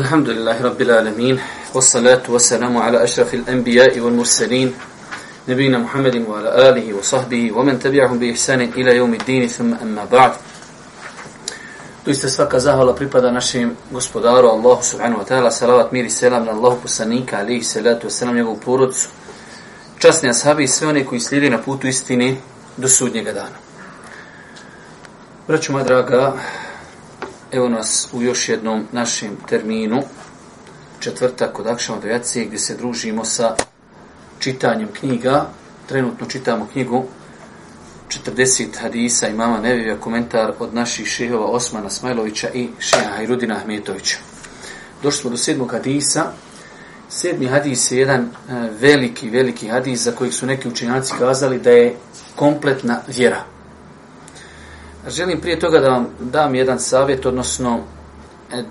الحمد لله رب العالمين والصلاة والسلام على أشرف الأنبياء والمرسلين نبينا محمد وعلى آله وصحبه ومن تبعهم بإحسان إلى يوم الدين ثم أما بعد Tu iste svaka zahvala pripada našem gospodaru Allahu subhanahu wa ta'ala, salavat, mir i selam na Allahu poslanika, alihi salatu wa salam, njegovu porodcu, časni ashabi i sve one koji slijede na putu istine do sudnjega dana. Braću moja draga, Evo nas u još jednom našem terminu, četvrtak od Akšama devijacije, gdje se družimo sa čitanjem knjiga. Trenutno čitamo knjigu 40 hadisa i mama Nevevija komentar od naših šehova Osmana Smajlovića i šeha Hajrudina Ahmetovića. Došli smo do sedmog hadisa. Sedmi hadis je jedan eh, veliki, veliki hadis za kojeg su neki učenjaci kazali da je kompletna vjera. Želim prije toga da vam dam jedan savjet, odnosno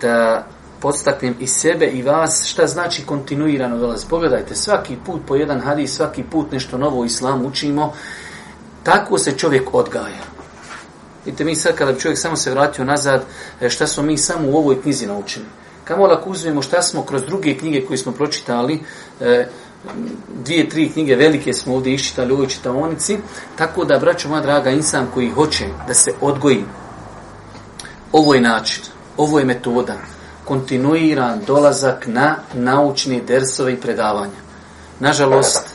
da podstaknem i sebe i vas šta znači kontinuirano dolaz. Pogledajte, svaki put po jedan hadis, svaki put nešto novo u islamu učimo, tako se čovjek odgaja. Vidite, mi sad kada bi čovjek samo se vratio nazad, e, šta smo mi samo u ovoj knjizi naučili? Kamo lako uzmemo šta smo kroz druge knjige koje smo pročitali, eh, dvije, tri knjige velike smo ovdje iščitali u ovoj čitavonici, tako da, braćo moja draga, insan koji hoće da se odgoji, ovo je način, ovo je metoda, kontinuiran dolazak na naučne dersove i predavanja. Nažalost,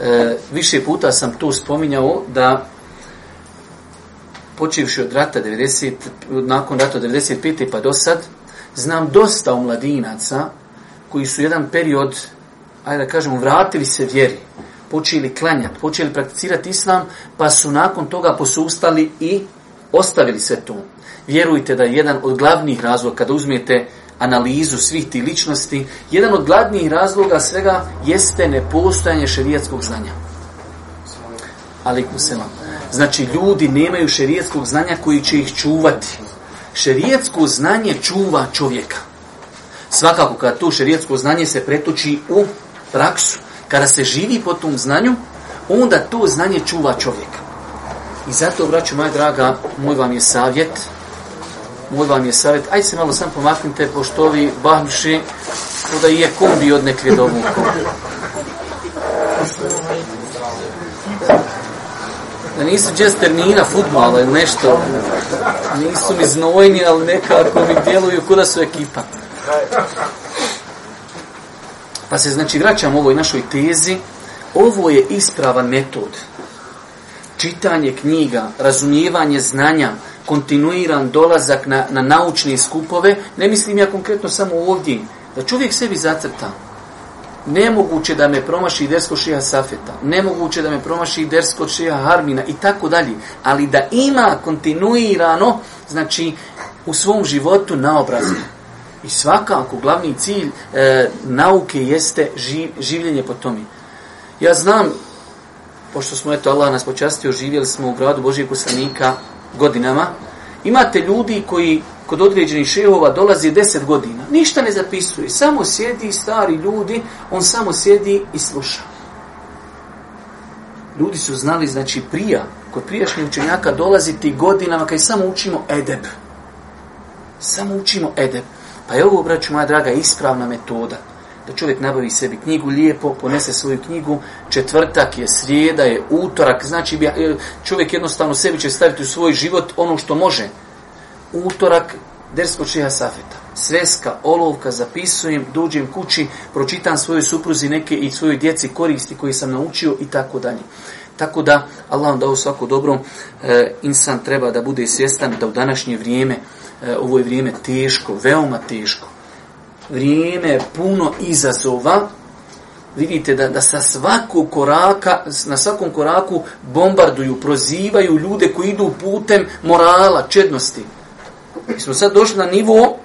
e, više puta sam tu spominjao da počivši od rata 90, nakon rata 95. pa do sad, znam dosta omladinaca koji su jedan period ajde da kažemo, vratili se vjeri, počeli klanjati, počeli prakticirati islam, pa su nakon toga posustali i ostavili se tu. Vjerujte da je jedan od glavnih razloga kada uzmijete analizu svih tih ličnosti, jedan od glavnih razloga svega jeste nepostojanje šerijetskog znanja. Ali kuselam. Znači, ljudi nemaju šerijetskog znanja koji će ih čuvati. Šerijetsko znanje čuva čovjeka. Svakako, kad to šerijetsko znanje se pretoči u praksu, kada se živi po tom znanju, onda to znanje čuva čovjeka. I zato, braću moja draga, moj vam je savjet, moj vam je savjet, aj se malo sam pomaknite, pošto ovi bahmši, to da i je kombi od neke domu. Da nisu džesternina, futbala ili nešto. Nisu mi znojni, ali nekako mi djeluju kuda su ekipa. Pa se znači vraćam ovoj našoj tezi. Ovo je ispravan metod. Čitanje knjiga, razumijevanje znanja, kontinuiran dolazak na, na naučne skupove. Ne mislim ja konkretno samo ovdje. Da čovjek sebi zacrta. Nemoguće da me promaši dersko šeha Safeta. Nemoguće da me promaši dersko šeha Harmina i tako dalje. Ali da ima kontinuirano, znači u svom životu naobrazno. I svakako glavni cilj e, nauke jeste ži, življenje po tome. Ja znam, pošto smo, eto, Allah nas počastio, živjeli smo u gradu Božijeg poslanika godinama, imate ljudi koji kod određenih šehova dolazi 10 godina, ništa ne zapisuje, samo sjedi stari ljudi, on samo sjedi i sluša. Ljudi su znali, znači, prija, kod prijašnjih učenjaka dolaziti godinama kad samo učimo edeb. Samo učimo edeb. Pa je ovo, braću moja draga, ispravna metoda da čovjek nabavi sebi knjigu lijepo, ponese svoju knjigu, četvrtak je, srijeda je, utorak, znači bi, eh, čovjek jednostavno sebi će staviti u svoj život ono što može. Utorak, dersko čeha safeta, sveska, olovka, zapisujem, dođem kući, pročitam svojoj supruzi neke i svojoj djeci koristi koji sam naučio i tako dalje. Tako da, Allah vam dao svako dobro, e, insan treba da bude svjestan da u današnje vrijeme, E, ovo je vrijeme teško, veoma teško. Vrijeme je puno izazova. Vidite da, da sa svakog koraka, na svakom koraku bombarduju, prozivaju ljude koji idu putem morala, čednosti. Mi smo sad došli na nivo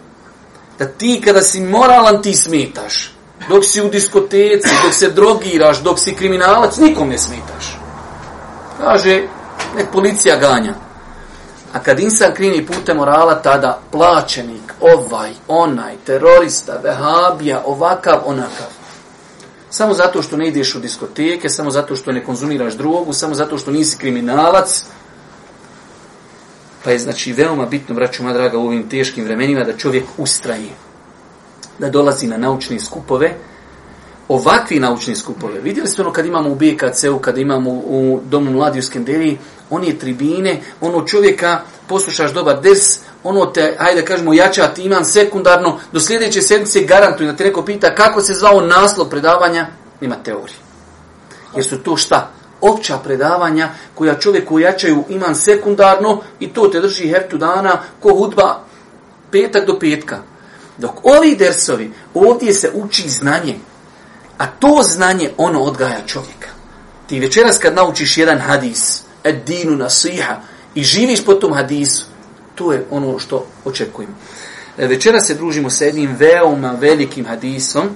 da ti kada si moralan ti smetaš. Dok si u diskoteci, dok se drogiraš, dok si kriminalac, nikom ne smetaš. Kaže, nek policija ganja. A kad insan krini putem morala, tada plaćenik, ovaj, onaj, terorista, vehabija, ovakav, onakav. Samo zato što ne ideš u diskoteke, samo zato što ne konzumiraš drogu, samo zato što nisi kriminalac. Pa je znači veoma bitno, braću moja draga, u ovim teškim vremenima da čovjek ustraji da dolazi na naučne skupove, ovakvi naučni skupove. Vidjeli ste ono kad imamo u BKC-u, kad imamo u Domu mladi u Skenderiji, oni je tribine, ono čovjeka poslušaš dobar des, ono te, ajde kažemo, jača ti iman sekundarno, do sljedeće sedmice garantuju da te neko pita kako se zvao naslov predavanja, ima teorije. Jer su to šta? opća predavanja koja čovjek ojačaju iman sekundarno i to te drži hertu dana ko hudba petak do petka. Dok ovi dersovi, ovdje se uči znanje, A to znanje, ono odgaja čovjeka. Ti večeras kad naučiš jedan hadis, ed dinu nasiha, i živiš po tom hadisu, to je ono što očekujemo. E, večeras se družimo sa jednim veoma velikim hadisom,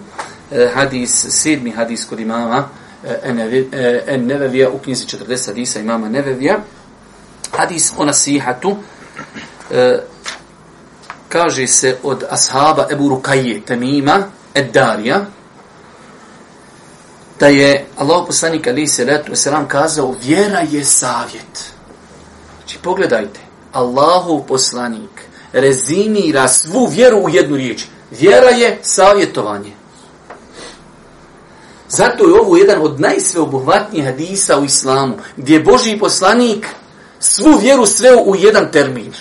e, hadis, sedmi hadis kod imama e, en Nevevija, u knjizi 40 hadisa imama Nevevija, hadis o nasihatu, kaže se od ashaba Ebu Rukaije Temima, Ed Darija, da je Allah poslanik Ali se letu selam kazao vjera je savjet. Znači pogledajte, Allahu poslanik rezimira svu vjeru u jednu riječ. Vjera je savjetovanje. Zato je ovo jedan od najsveobuhvatnijih hadisa u islamu, gdje je Boži poslanik svu vjeru sveo u jedan termin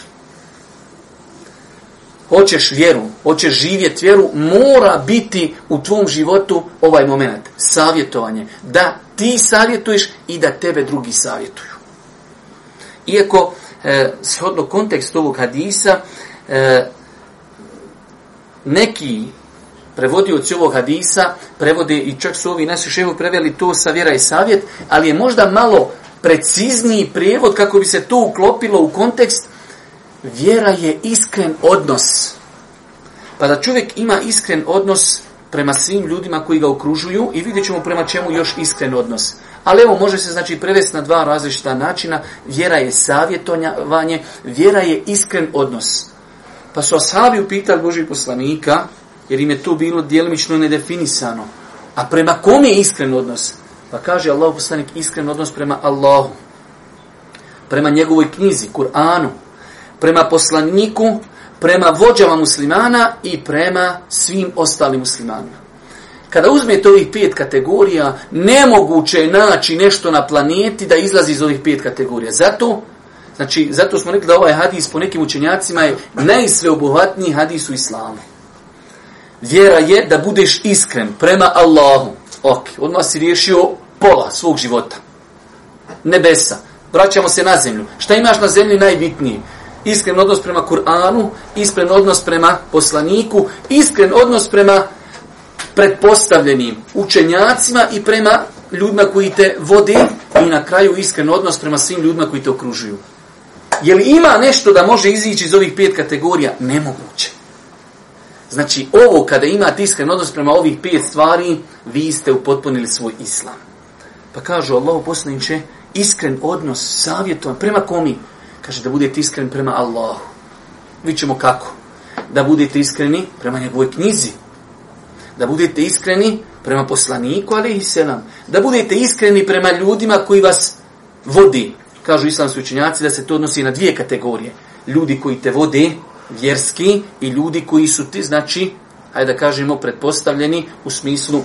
hoćeš vjeru, hoćeš živjeti vjeru, mora biti u tvom životu ovaj moment, savjetovanje. Da ti savjetuješ i da tebe drugi savjetuju. Iako, eh, shodno kontekst ovog hadisa, eh, neki prevodioci ovog hadisa, prevode i čak su ovi naši ševu preveli to sa vjera i savjet, ali je možda malo precizniji prijevod kako bi se to uklopilo u kontekst vjera je iskren odnos. Pa da čovjek ima iskren odnos prema svim ljudima koji ga okružuju i vidjet ćemo prema čemu još iskren odnos. Ali evo, može se znači prevesti na dva različita načina. Vjera je savjetovanje, vjera je iskren odnos. Pa su ashabi upitali Božih poslanika, jer im je to bilo dijelimično nedefinisano. A prema kom je iskren odnos? Pa kaže Allah poslanik iskren odnos prema Allahu, prema njegovoj knjizi, Kur'anu, prema poslaniku, prema vođama muslimana i prema svim ostalim muslimanima. Kada uzmete ovih pet kategorija, nemoguće je naći nešto na planeti da izlazi iz ovih pet kategorija. Zato, znači, zato smo rekli da ovaj hadis po nekim učenjacima je najsveobuhvatniji hadis u islamu. Vjera je da budeš iskren prema Allahu. Ok, odmah si riješio pola svog života. Nebesa. Vraćamo se na zemlju. Šta imaš na zemlji najbitnije? iskren odnos prema Kur'anu, iskren odnos prema poslaniku, iskren odnos prema pretpostavljenim učenjacima i prema ljudima koji te vode i na kraju iskren odnos prema svim ljudima koji te okružuju. Je li ima nešto da može izići iz ovih pet kategorija? Nemoguće. Znači, ovo kada imate iskren odnos prema ovih pet stvari, vi ste upotpunili svoj islam. Pa kažu Allah, poslaniče, iskren odnos, savjetovan, prema komi? Prema Kaže da budete iskreni prema Allahu. Vićemo kako. Da budete iskreni prema njegovoj knjizi. Da budete iskreni prema poslaniku, ali i selam. Da budete iskreni prema ljudima koji vas vodi. Kažu islamski učenjaci da se to odnosi na dvije kategorije. Ljudi koji te vode, vjerski, i ljudi koji su ti, znači, hajde da kažemo, pretpostavljeni u smislu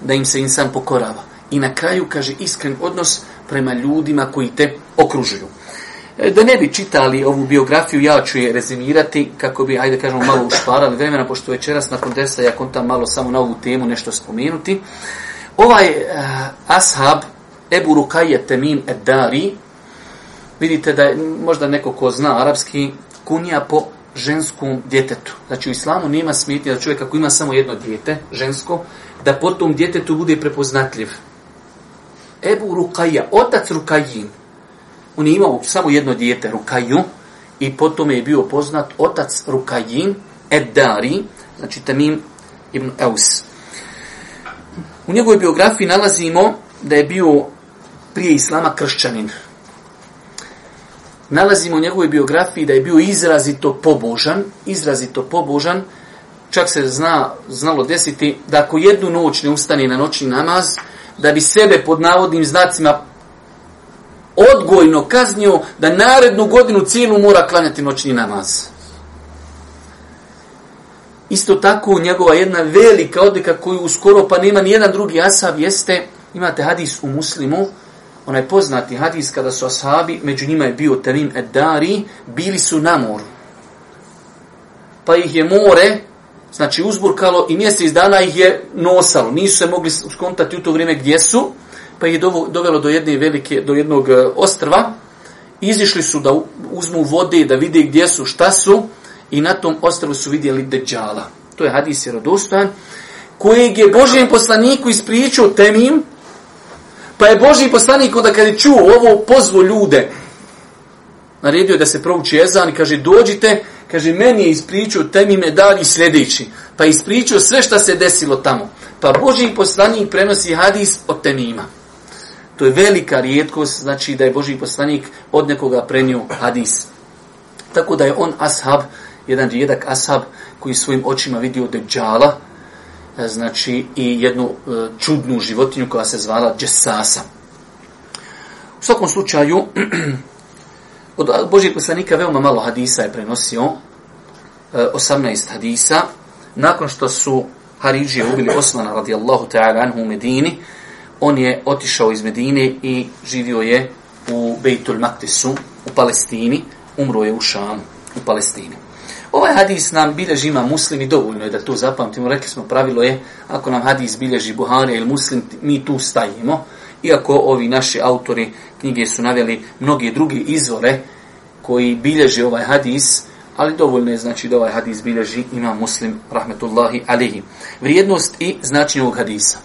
da im se insan pokorava. I na kraju, kaže, iskren odnos prema ljudima koji te okružuju. E, da ne bi čitali ovu biografiju, ja ću je rezimirati kako bi, ajde kažemo, malo ušparali vremena, pošto večeras nakon desa ja kontam malo samo na ovu temu nešto spomenuti. Ovaj uh, ashab, Ebu Rukaje Temim Eddari, vidite da je možda neko ko zna arapski, kunija po ženskom djetetu. Znači u islamu nema smetnje da čovjek ako ima samo jedno djete, žensko, da po tom djetetu bude prepoznatljiv. Ebu Rukaja, otac Rukajin, On je imao samo jedno dijete, Rukaju, i potom je bio poznat otac Rukajin, Eddari, znači Tamim ibn Eus. U njegovoj biografiji nalazimo da je bio prije Islama kršćanin. Nalazimo u njegovoj biografiji da je bio izrazito pobožan, izrazito pobožan, čak se zna, znalo desiti, da ako jednu noć ne ustane na noćni namaz, da bi sebe pod navodnim znacima odgojno kaznio da narednu godinu cijelu mora klanjati noćni namaz. Isto tako njegova jedna velika odlika koju uskoro pa nema nijedan drugi asab jeste, imate hadis u muslimu, onaj poznati hadis kada su ashabi, među njima je bio Tamim Eddari, bili su na moru. Pa ih je more, znači uzburkalo i mjesec dana ih je nosalo. Nisu se mogli skontati u to vrijeme gdje su, pa ih dovelo do jedne velike, do jednog e, ostrva. Izišli su da uzmu vode, da vide gdje su, šta su i na tom ostrvu su vidjeli Deđala. To je hadis jerodostojan, kojeg je Božijem poslaniku ispričao temim, pa je Božiji poslanik onda kad je čuo ovo pozvo ljude, naredio je da se provuči Ezan i kaže dođite, kaže meni je ispričao temime dar i sljedeći, pa je ispričao sve što se desilo tamo. Pa Božiji poslanik prenosi hadis od temima. To je velika rijetkost, znači da je Boži poslanik od nekoga prenio hadis. Tako da je on ashab, jedan rijedak ashab koji svojim očima vidio deđala, e, znači i jednu e, čudnu životinju koja se zvala džesasa. U svakom slučaju, od Božijeg poslanika veoma malo hadisa je prenosio, 18 e, hadisa, nakon što su Haridžije ubili Osmana radijallahu ta'ala anhu u Medini, on je otišao iz Medine i živio je u Beitul Maktisu u Palestini, umro je u Šam u Palestini. Ovaj hadis nam bilježi ima muslim i dovoljno je da to zapamtimo. Rekli smo pravilo je, ako nam hadis bilježi Buharija ili muslim, mi tu stajimo. Iako ovi naši autori knjige su naveli mnoge druge izvore koji bilježi ovaj hadis, ali dovoljno je znači da ovaj hadis bilježi ima muslim, rahmetullahi alihi. Vrijednost i značenje ovog hadisa.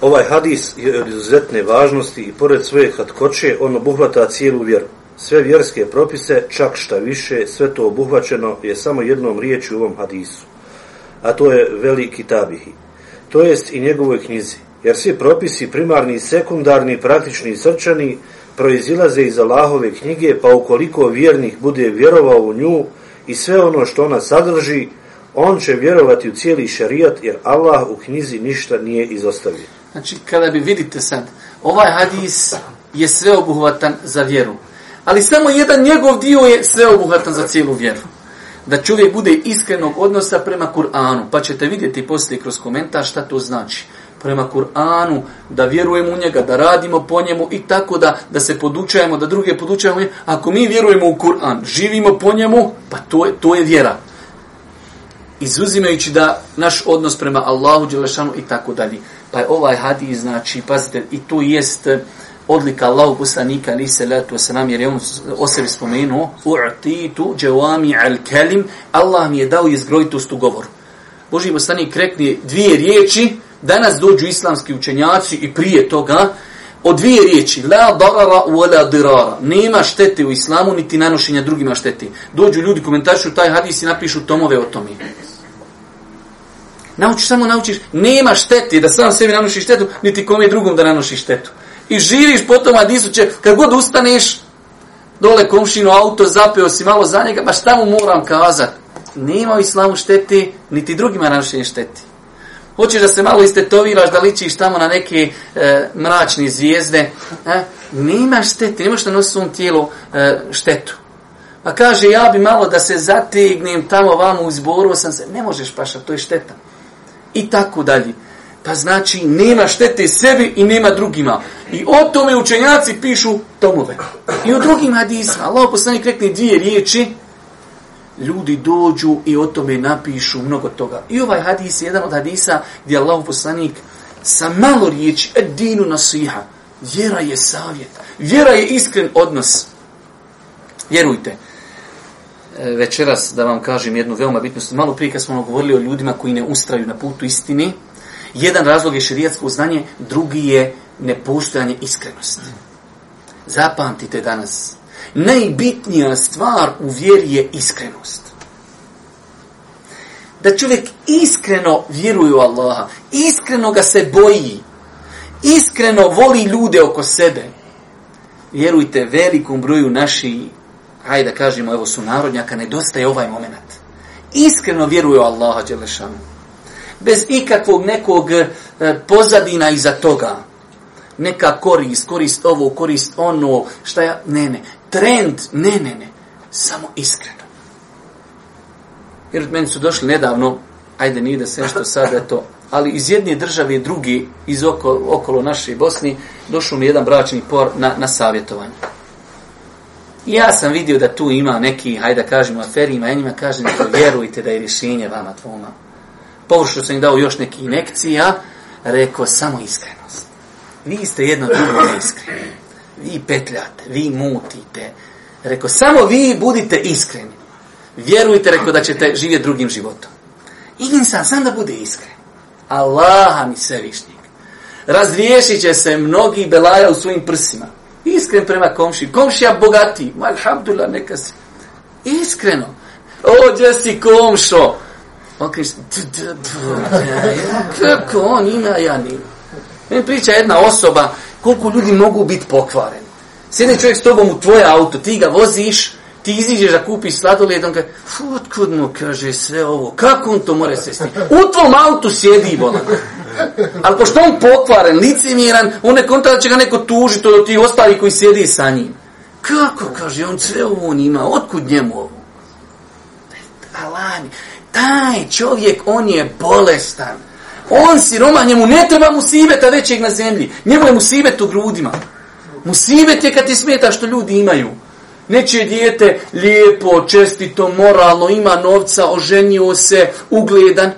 Ovaj hadis je od izuzetne važnosti i pored svoje hatkoće on obuhvata cijelu vjeru. Sve vjerske propise, čak šta više, sve to obuhvaćeno je samo jednom riječi u ovom hadisu. A to je veliki tabihi. To jest i njegovoj knjizi. Jer svi propisi, primarni, sekundarni, praktični i srčani, proizilaze iz Allahove knjige, pa ukoliko vjernih bude vjerovao u nju i sve ono što ona sadrži, on će vjerovati u cijeli šarijat, jer Allah u knjizi ništa nije izostavio. Znači, kada bi vidite sad, ovaj hadis je sveobuhvatan za vjeru. Ali samo jedan njegov dio je sveobuhvatan za cijelu vjeru. Da čovjek bude iskrenog odnosa prema Kur'anu. Pa ćete vidjeti poslije kroz komentar šta to znači. Prema Kur'anu, da vjerujemo u njega, da radimo po njemu i tako da, da se podučajemo, da druge podučajemo. Ako mi vjerujemo u Kur'an, živimo po njemu, pa to je, to je vjera izuzimajući da naš odnos prema Allahu Đelešanu i tako dalje. Pa je ovaj hadis, znači, pazite, i tu jest eh, odlika Allahu poslanika ali se letu se nam jer je on o sebi spomenuo u'ti tu džewami al kelim Allah mi je dao izgrojitost u govoru. Boži poslanik rekli dvije riječi, danas dođu islamski učenjaci i prije toga o dvije riječi la darara u la dirara. Nema štete u islamu niti nanošenja drugima štete. Dođu ljudi komentaršu taj hadis i napišu tomove o tome. Naučiš samo naučiš, nema šteti da sam sebi nanošiš štetu, niti kome drugom da nanošiš štetu. I živiš potom a disuće, kad god ustaneš dole komšinu auto zapeo si malo za njega, baš tamo moram kazat. Nema u islamu šteti, niti drugima nanošenje šteti. Hoćeš da se malo istetoviraš, da ličiš tamo na neke e, mračne zvijezde. E, nema šteti, nemaš da nosi svom tijelu e, štetu. Pa kaže, ja bi malo da se zategnem tamo vamo u zboru, sam se, ne možeš paša, to je šteta i tako dalje. Pa znači nema štete sebi i nema drugima. I o tome učenjaci pišu tomove. I u drugim hadisima, Allah poslanik rekne dvije riječi, ljudi dođu i o tome napišu mnogo toga. I ovaj hadis je jedan od hadisa gdje Allah poslanik sa malo riječi, ed dinu nasiha, vjera je savjet, vjera je iskren odnos. Vjerujte, E, večeras da vam kažem jednu veoma bitnu stvar. Malo prije kad smo govorili o ljudima koji ne ustraju na putu istini, jedan razlog je širijatsko znanje, drugi je nepostojanje iskrenosti. Zapamtite danas, najbitnija stvar u vjeri je iskrenost. Da čovjek iskreno vjeruje u Allaha, iskreno ga se boji, iskreno voli ljude oko sebe. Vjerujte, velikom broju naših hajde da kažemo, evo su narodnjaka, nedostaje ovaj moment. Iskreno vjeruju u Allaha Đelešanu. Bez ikakvog nekog e, pozadina iza toga. Neka korist, korist ovo, korist ono, šta ja, ne, ne. Trend, ne, ne, ne. Samo iskreno. Jer od meni su došli nedavno, ajde nije da se nešto sad, eto, ali iz jedne države drugi, iz oko, okolo naše Bosni, došao mi jedan bračni por na, na savjetovanje ja sam vidio da tu ima neki, hajde da kažemo, aferima, ja njima kažem, da vjerujte da je rješenje vama tvoma. Površno sam im dao još neki inekcija, rekao, samo iskrenost. Vi ste jedno drugo neiskreni. Vi petljate, vi mutite. Rekao, samo vi budite iskreni. Vjerujte, rekao, da ćete živjeti drugim životom. I insan, sam da bude iskren. Allaha mi sve višnjeg. Razriješit će se mnogi belaja u svojim prsima. Iskren prema komši. Komšija bogati. Malhamdulillah, neka si. Iskreno. O, gdje si komšo? On kriš, kako on ima, ja nima. Meni priča jedna osoba, koliko ljudi mogu biti pokvareni. Sjedni čovjek s tobom u tvoje auto, ti ga voziš, ti iziđeš da kupiš sladoled, on kaže, otkud mu kaže sve ovo, kako on to more sesti? U tvom autu sjedi, volan. Ali pošto on pokvaren, licimiran, on ne kontra će ga neko tužiti od tih ostalih koji sjedi sa njim. Kako, kaže, on sve ovo on ima, otkud njemu ovo? Alani, taj čovjek, on je bolestan. On siroma, njemu ne treba mu sibeta većeg na zemlji. Njemu je mu sibet u grudima. Mu sibet je kad ti smeta što ljudi imaju. Neće dijete lijepo, čestito, moralno, ima novca, oženio se, ugledan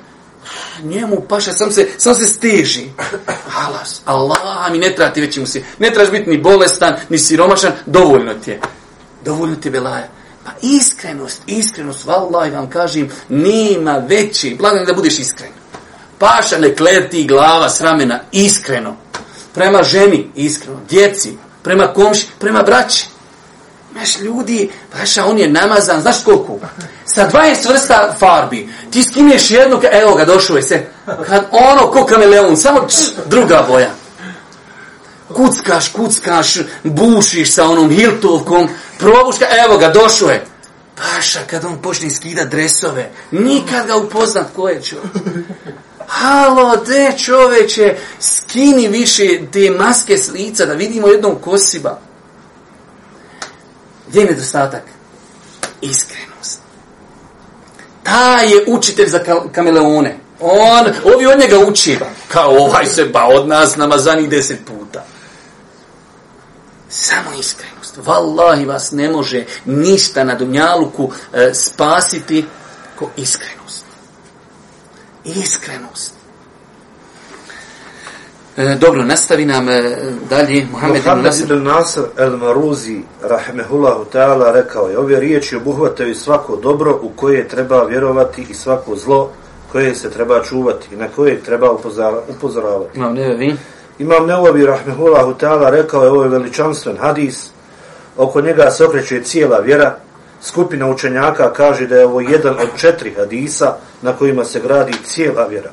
njemu paša, sam se, sam se steži. Halas, Allah mi ne trati veći mu se. Ne trebaš biti ni bolestan, ni siromašan, dovoljno ti je. Dovoljno ti je belaja. Pa iskrenost, iskrenost, vallaj vam kažem, nima veći. Blagno da budeš iskren. Paša ne kleti glava s ramena, iskreno. Prema ženi, iskreno. Djeci, prema komši, prema braći. Znaš, ljudi, vaša, on je namazan, znaš koliko? Sa 20 vrsta farbi, ti skinješ jednu, evo ga, došao je se. Kad ono, ko kameleon, samo č, druga boja. Kuckaš, kuckaš, bušiš sa onom hiltovkom, probuška, evo ga, došao je. Paša, kad on počne skida dresove, nikad ga upoznat ko je čo. Halo, de čoveče, skini više te maske s lica, da vidimo jednog kosiba. Gdje je nedostatak? Iskrenost. Ta je učitelj za kameleone. On, ovi od njega uči. Kao ovaj se ba od nas namazanih deset puta. Samo iskrenost. Wallahi vas ne može ništa na Dunjaluku e, spasiti ko iskrenost. Iskrenost. E, dobro, nastavi nam e, dalje. Muhammed, Muhammed ibn Nasr el Maruzi, rahmehullahu ta'ala, rekao je, ove riječi obuhvataju svako dobro u koje treba vjerovati i svako zlo koje se treba čuvati i na koje treba upozoravati. Imam neve vi. Imam neovi, rahmehullahu ta'ala, rekao je, ovo je veličanstven hadis, oko njega se okreće cijela vjera, Skupina učenjaka kaže da je ovo jedan od četiri hadisa na kojima se gradi cijela vjera.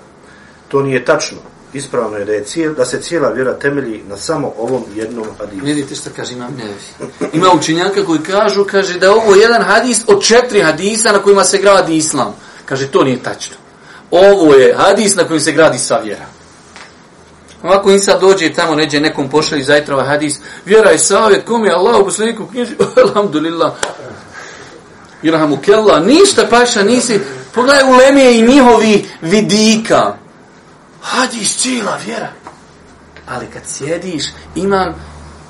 To nije tačno ispravno je da je cijel, da se cijela vjera temelji na samo ovom jednom hadisu. Vidite što kaže imam nevi. Ima učinjanka koji kažu, kaže da ovo je jedan hadis od četiri hadisa na kojima se gradi islam. Kaže, to nije tačno. Ovo je hadis na kojim se gradi sva vjera. Ovako insan dođe tamo neđe nekom pošalje zajtra ovaj hadis. Vjera je savjet, kom je Allah u poslaniku knjiži? Alhamdulillah. Ilhamu kella, ništa paša, nisi. Pogledaj u leme i njihovi vidika. Hadis, cijela vjera. Ali kad sjediš, imam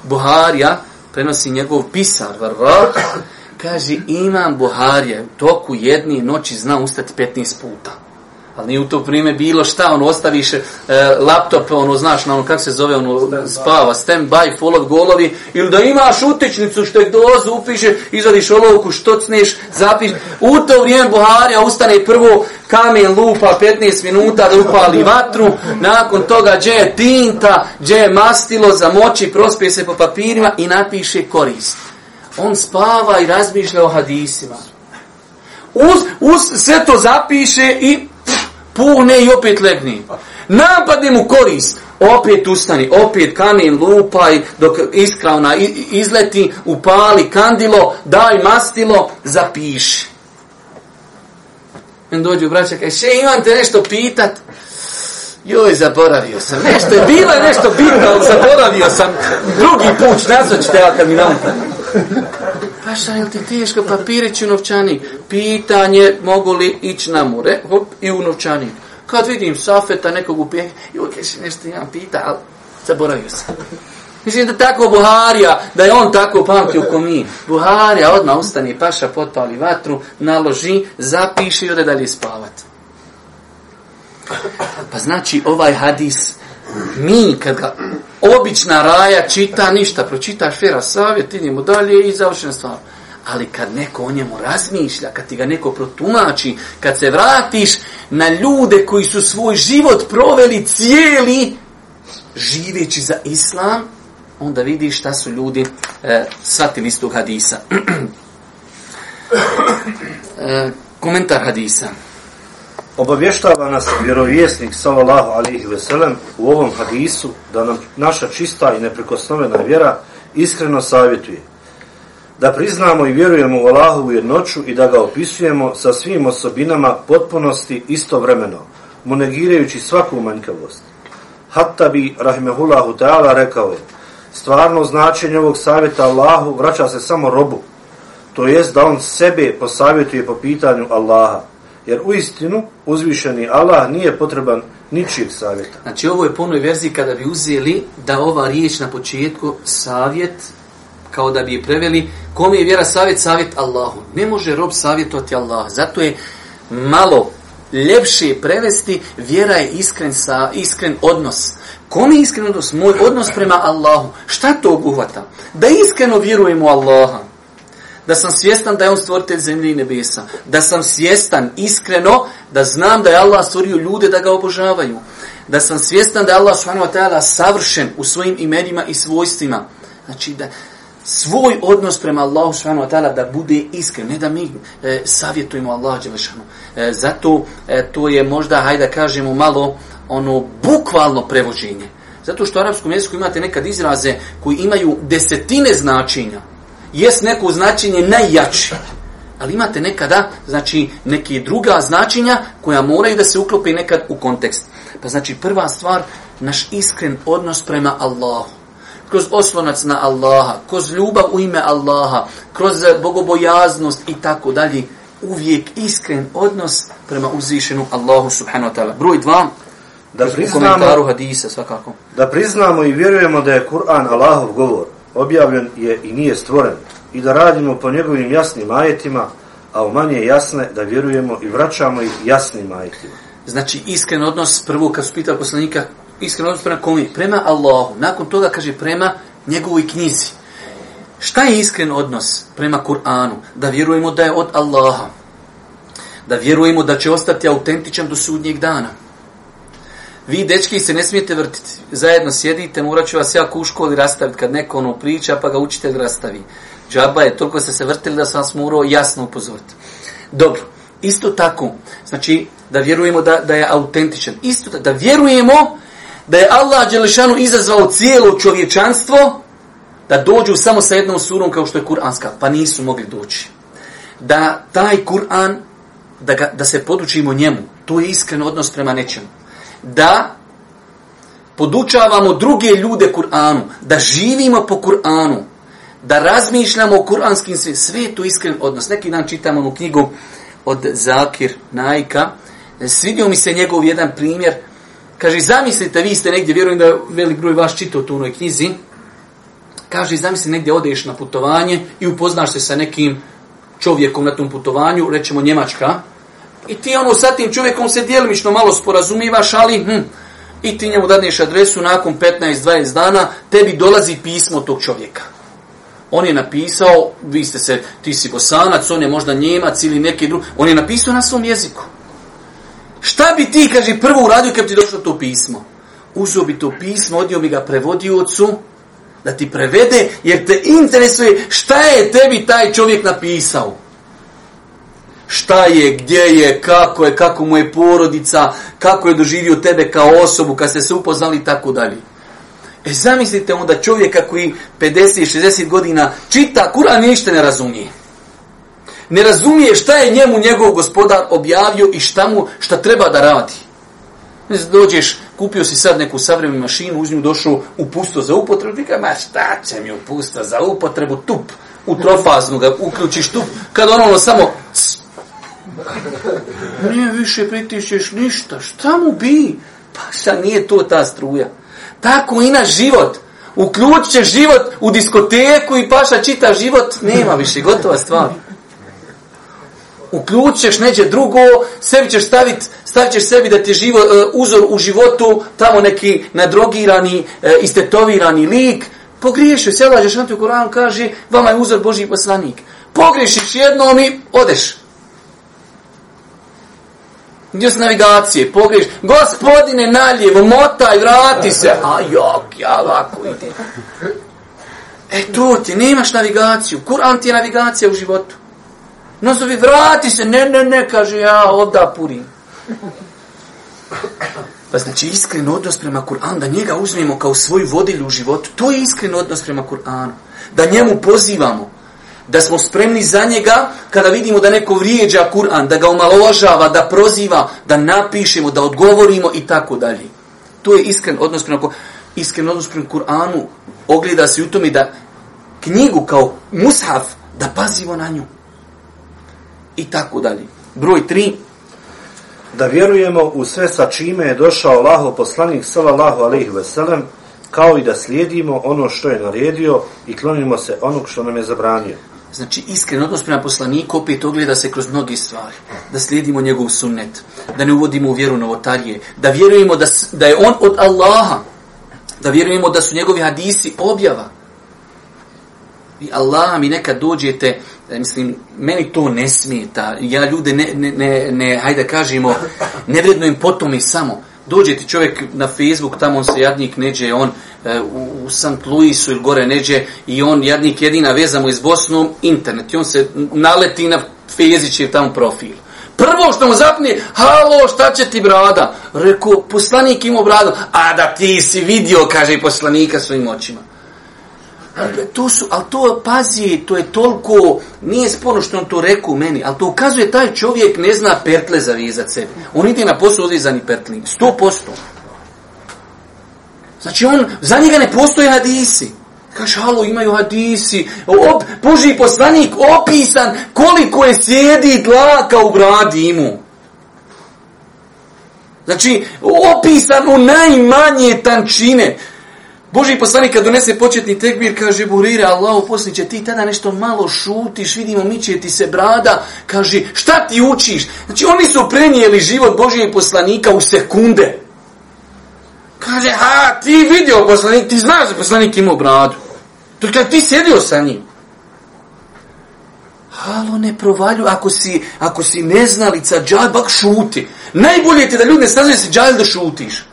Buharija, prenosi njegov pisar, varvah, kaže, imam Buharija, toku jedne noći zna ustati 15 puta. Ali nije u to vrijeme bilo šta, ono, ostaviš e, laptop, ono, znaš, na ono, kak se zove, ono, stand spava, stand by, full golovi, ili da imaš utičnicu što je dolazu, upiše, izvadiš olovku, što cneš, zapiš. U to vrijeme Buharija ustane prvo, kamen lupa 15 minuta da upali vatru, nakon toga dže je tinta, dže je mastilo, zamoči, prospije se po papirima i napiše korist. On spava i razmišlja o hadisima. Uz, uz, sve to zapiše i pune i opet legni. Napadne mu korist, opet ustani, opet kanin lupaj, dok iskra ona izleti, upali kandilo, daj mastilo, zapiši. Men dođu u braća, kaj, še imam te nešto pitat? Joj, zaboravio sam. Nešto je bilo, nešto bitno, ali zaboravio sam. Drugi puć, nazvat ću te, ja kad mi nam Kaša, pa je li ti teško papirić u novčanik? Pitanje, mogu li ići na more? Hop, i u novčanik. Kad vidim safeta nekog u pijenju, joj, kaže, nešto imam pita, ali zaboravio sam. Mislim da tako Buharija, da je on tako pamti u komi. Buharija odmah ustani, paša potpali vatru, naloži, zapiši i ode dalje spavat. Pa znači ovaj hadis Mi, kad ga obična raja čita ništa, pročita fera savjet, idemo dalje i završena stvar. Ali kad neko o njemu razmišlja, kad ti ga neko protumači, kad se vratiš na ljude koji su svoj život proveli cijeli živeći za islam, onda vidiš šta su ljudi e, shvatili iz tog hadisa. e, komentar hadisa. Komentar hadisa. Obavještava nas vjerovjesnik sallallahu alejhi ve sellem u ovom hadisu da nam naša čista i neprikosnovena vjera iskreno savjetuje da priznamo i vjerujemo u Allahu u jednoću i da ga opisujemo sa svim osobinama potpunosti istovremeno, mu negirajući svaku manjkavost. Hattabi, rahimehullahu ta'ala, rekao je, stvarno značenje ovog savjeta Allahu vraća se samo robu, to jest da on sebe posavjetuje po pitanju Allaha, jer u istinu uzvišeni Allah nije potreban ničijeg savjeta. Znači ovo je ponoj verziji kada bi uzeli da ova riječ na početku savjet kao da bi je preveli kome je vjera savjet, savjet Allahu. Ne može rob savjetovati Allah. Zato je malo ljepše prevesti vjera je iskren, sa, iskren odnos. Kome je iskren odnos? Moj odnos prema Allahu. Šta to obuhvata? Da iskreno vjerujemo Allaha da sam svjestan da je on stvoritelj zemlje i nebesa, da sam svjestan iskreno da znam da je Allah stvorio ljude da ga obožavaju, da sam svjestan da je Allah subhanahu wa ta'ala savršen u svojim imenima i svojstvima. Znači da svoj odnos prema Allahu subhanahu wa ta'ala da bude iskren, ne da mi e, savjetujemo Allah dželešanu. E, zato e, to je možda, hajde da kažemo malo, ono bukvalno prevođenje. Zato što u arapskom jeziku imate nekad izraze koji imaju desetine značenja jest neko značenje najjače. Ali imate nekada, znači, neke druga značenja koja moraju da se uklopi nekad u kontekst. Pa znači, prva stvar, naš iskren odnos prema Allahu. Kroz oslonac na Allaha, kroz ljubav u ime Allaha, kroz bogobojaznost i tako dalje. Uvijek iskren odnos prema uzvišenu Allahu subhanahu wa ta'ala. Broj dva, da priznamo, hadisa, svakako. da priznamo i vjerujemo da je Kur'an Allahov govor objavljen je i nije stvoren i da radimo po njegovim jasnim ajetima, a u manje jasne da vjerujemo i vraćamo ih jasnim ajetima. Znači iskren odnos, prvo kad su pitali poslanika, iskren odnos prema komi? Prema Allahu. Nakon toga kaže prema njegovoj knjizi. Šta je iskren odnos prema Kur'anu? Da vjerujemo da je od Allaha. Da vjerujemo da će ostati autentičan do sudnjeg dana vi dečki se ne smijete vrtiti, zajedno sjedite, morat ću vas jako u školi rastaviti kad neko ono priča, pa ga učitelj rastavi. Džaba je, toliko ste se vrtili da sam vas morao jasno upozoriti. Dobro, isto tako, znači da vjerujemo da, da je autentičan, isto da, da vjerujemo da je Allah Đelešanu izazvao cijelo čovječanstvo da dođu samo sa jednom surom kao što je Kur'anska, pa nisu mogli doći. Da taj Kur'an, da, ga, da se podučimo njemu, to je iskren odnos prema nečemu da podučavamo druge ljude Kur'anu, da živimo po Kur'anu, da razmišljamo o kur'anskim sve, sve je to iskren odnos. Neki dan čitamo u knjigu od Zakir Najka, svidio mi se njegov jedan primjer, kaže, zamislite, vi ste negdje, vjerujem da je velik broj vaš čitao tu u onoj knjizi, kaže, zamislite, negdje odeš na putovanje i upoznaš se sa nekim čovjekom na tom putovanju, rećemo Njemačka, i ti ono sa tim čovjekom se dijelimično malo sporazumivaš, ali hm, i ti njemu dadneš adresu nakon 15-20 dana, tebi dolazi pismo tog čovjeka. On je napisao, vi ste se, ti si bosanac, on je možda njemac ili neki drugi, on je napisao na svom jeziku. Šta bi ti, kaže, prvo uradio kad ti došlo to pismo? Uzeo bi to pismo, odio bi ga prevodiocu, da ti prevede, jer te interesuje šta je tebi taj čovjek napisao šta je, gdje je, kako je, kako mu je porodica, kako je doživio tebe kao osobu, kad ste se upoznali i tako dalje. E zamislite onda čovjeka koji 50-60 godina čita kura ništa ne razumije. Ne razumije šta je njemu njegov gospodar objavio i šta mu, šta treba da radi. Dođeš, kupio si sad neku savremenu mašinu, uz nju došao u pusto za upotrebu, ti kaj, ma šta će mi u pusto za upotrebu, tup, u trofaznu ga uključiš tup, kad ono samo cst, Nije više pritišćeš ništa. Šta mu bi? Pa šta nije to ta struja? Tako i na život. Uključiće život u diskoteku i paša čita život. Nema više, gotova stvar. Uključiš neđe drugo, sebi ćeš staviti stavit ćeš sebi da ti živo, e, uzor u životu tamo neki nadrogirani, e, istetovirani lik. Pogriješio, sjelađeš na ti u Koran, kaže, vama je uzor Boži poslanik. Pogriješiš jednom i odeš. Gdje su navigacije? Pogriješ. Gospodine, naljevo, motaj, vrati se. A jok, ja ovako idem. E tu ti, nemaš navigaciju. Kur'an ti je navigacija u životu. No zovi, vrati se. Ne, ne, ne, kaže ja, ovda purim. Pa znači, iskren odnos prema Kur'an, da njega uzmemo kao svoju vodilju u životu, to je iskren odnos prema Kur'anu. Da njemu pozivamo da smo spremni za njega kada vidimo da neko vrijeđa Kur'an, da ga omalovažava, da proziva, da napišemo, da odgovorimo i tako dalje. To je iskren odnos prema iskren odnos prema Kur'anu ogleda se u tome da knjigu kao mushaf da pazimo na nju. I tako dalje. Broj tri. Da vjerujemo u sve sa čime je došao Allaho poslanik sallallahu alaihi veselem, kao i da slijedimo ono što je naredio i klonimo se onog što nam je zabranio. Znači, iskren odnos prema poslaniku opet ogleda se kroz mnogi stvari. Da slijedimo njegov sunnet, da ne uvodimo u vjeru novotarije, da vjerujemo da, da je on od Allaha, da vjerujemo da su njegovi hadisi objava. I Allah mi nekad dođete, e, mislim, meni to ne smeta, ja ljude ne, ne, ne, ne hajde kažemo, ne vredno im potom i samo, dođe ti čovjek na Facebook, tamo on se jadnik neđe, on e, u, u St. Louisu ili gore neđe i on jadnik jedina vezamo iz Bosnom internet i on se naleti na fezići tam profil. Prvo što mu zapne, halo, šta će ti brada? Reku, poslanik ima bradu. A da ti si vidio, kaže poslanika svojim očima. Dakle, to su, ali to pazi, to je toliko, nije sporno što on to rekao meni, ali to ukazuje taj čovjek ne zna pertle zavizati sebi. On ide na posao odrizani pertlin, sto posto. Znači on, za njega ne postoje hadisi. Kaže, halo, imaju hadisi. Op, Boži poslanik opisan koliko je sjedi dlaka u gradi imu. Znači, opisan u najmanje tančine. Znači, Boži poslanik kad donese početni tekbir, kaže Burire, Allaho posliće, ti tada nešto malo šutiš, vidimo, miće ti se brada, kaže, šta ti učiš? Znači, oni su prenijeli život Božije poslanika u sekunde. Kaže, a, ti vidio poslanik, ti znaš da poslanik imao bradu. To je ti sjedio sa njim. Halo, ne provalju, ako si, ako si neznalica, džaj, bak šuti. Najbolje ti da ljudi ne saznaju se džaj da šutiš.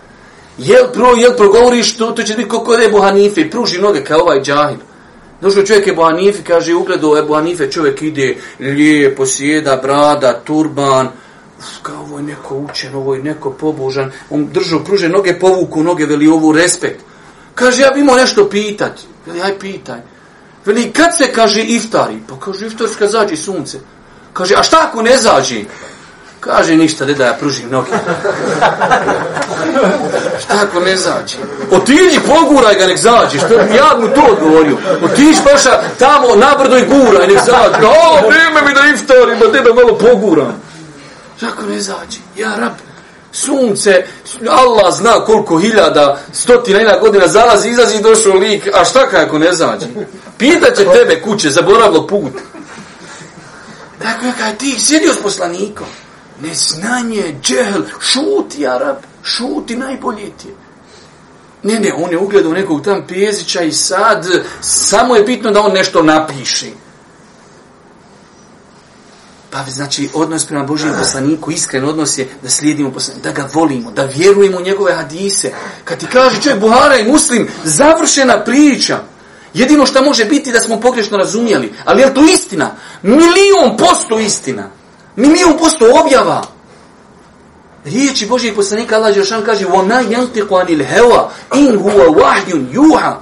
Jel pro, jel progovoriš što to će biti kako je Ebu Hanife i pruži noge kao ovaj džahil. Došao čovjek Ebu Hanife, kaže, ugledao Ebu Hanife, čovjek ide lijepo, sjeda, brada, turban, Uf, kao ovo je neko učen, ovo je neko pobožan, on držao, pruže noge, povuku noge, veli ovu respekt. Kaže, ja bi imao nešto pitati. Veli, aj pitaj. Veli, kad se kaže iftari? Pa kaže, iftarska zađi sunce. Kaže, a šta ako ne zađi? Kaže ništa, da ja pružim noge. Šta ako ne zađe? Otiđi, poguraj ga, nek zađe. Što bi ja mu to odgovorio? Otiđi, paša, tamo, na brdo i guraj, nek zađe. O, vrijeme mi da iftarim, da tebe malo poguram. Šta ako ne zađe? Ja, rab, sunce, Allah zna koliko hiljada, stotina, jedna godina, zalazi, izazi, došao lik, a šta kaj ako ne zađe? Pitaće tebe kuće, zaboravlo put. Tako je, kaj ti, sjedio s poslanikom. Neznanje, džehl, šuti, Arab, šuti, najbolje ti je. Ne, ne, on je ugledao nekog tam pjezića i sad samo je bitno da on nešto napiši. Pa znači, odnos prema Božijem ah. poslaniku, iskren odnos je da slijedimo poslaniku, da ga volimo, da vjerujemo u njegove hadise. Kad ti kaže čovjek Buhara i Muslim, završena priča. Jedino što može biti da smo pogrešno razumijeli. Ali je to istina? Milion posto istina milijun posto objava. Riječi Božih poslanika Allah Đeršan kaže وَمَا يَنْتِقُ عَنِ الْهَوَا إِنْ هُوَ وَحْدٌ يُوحَا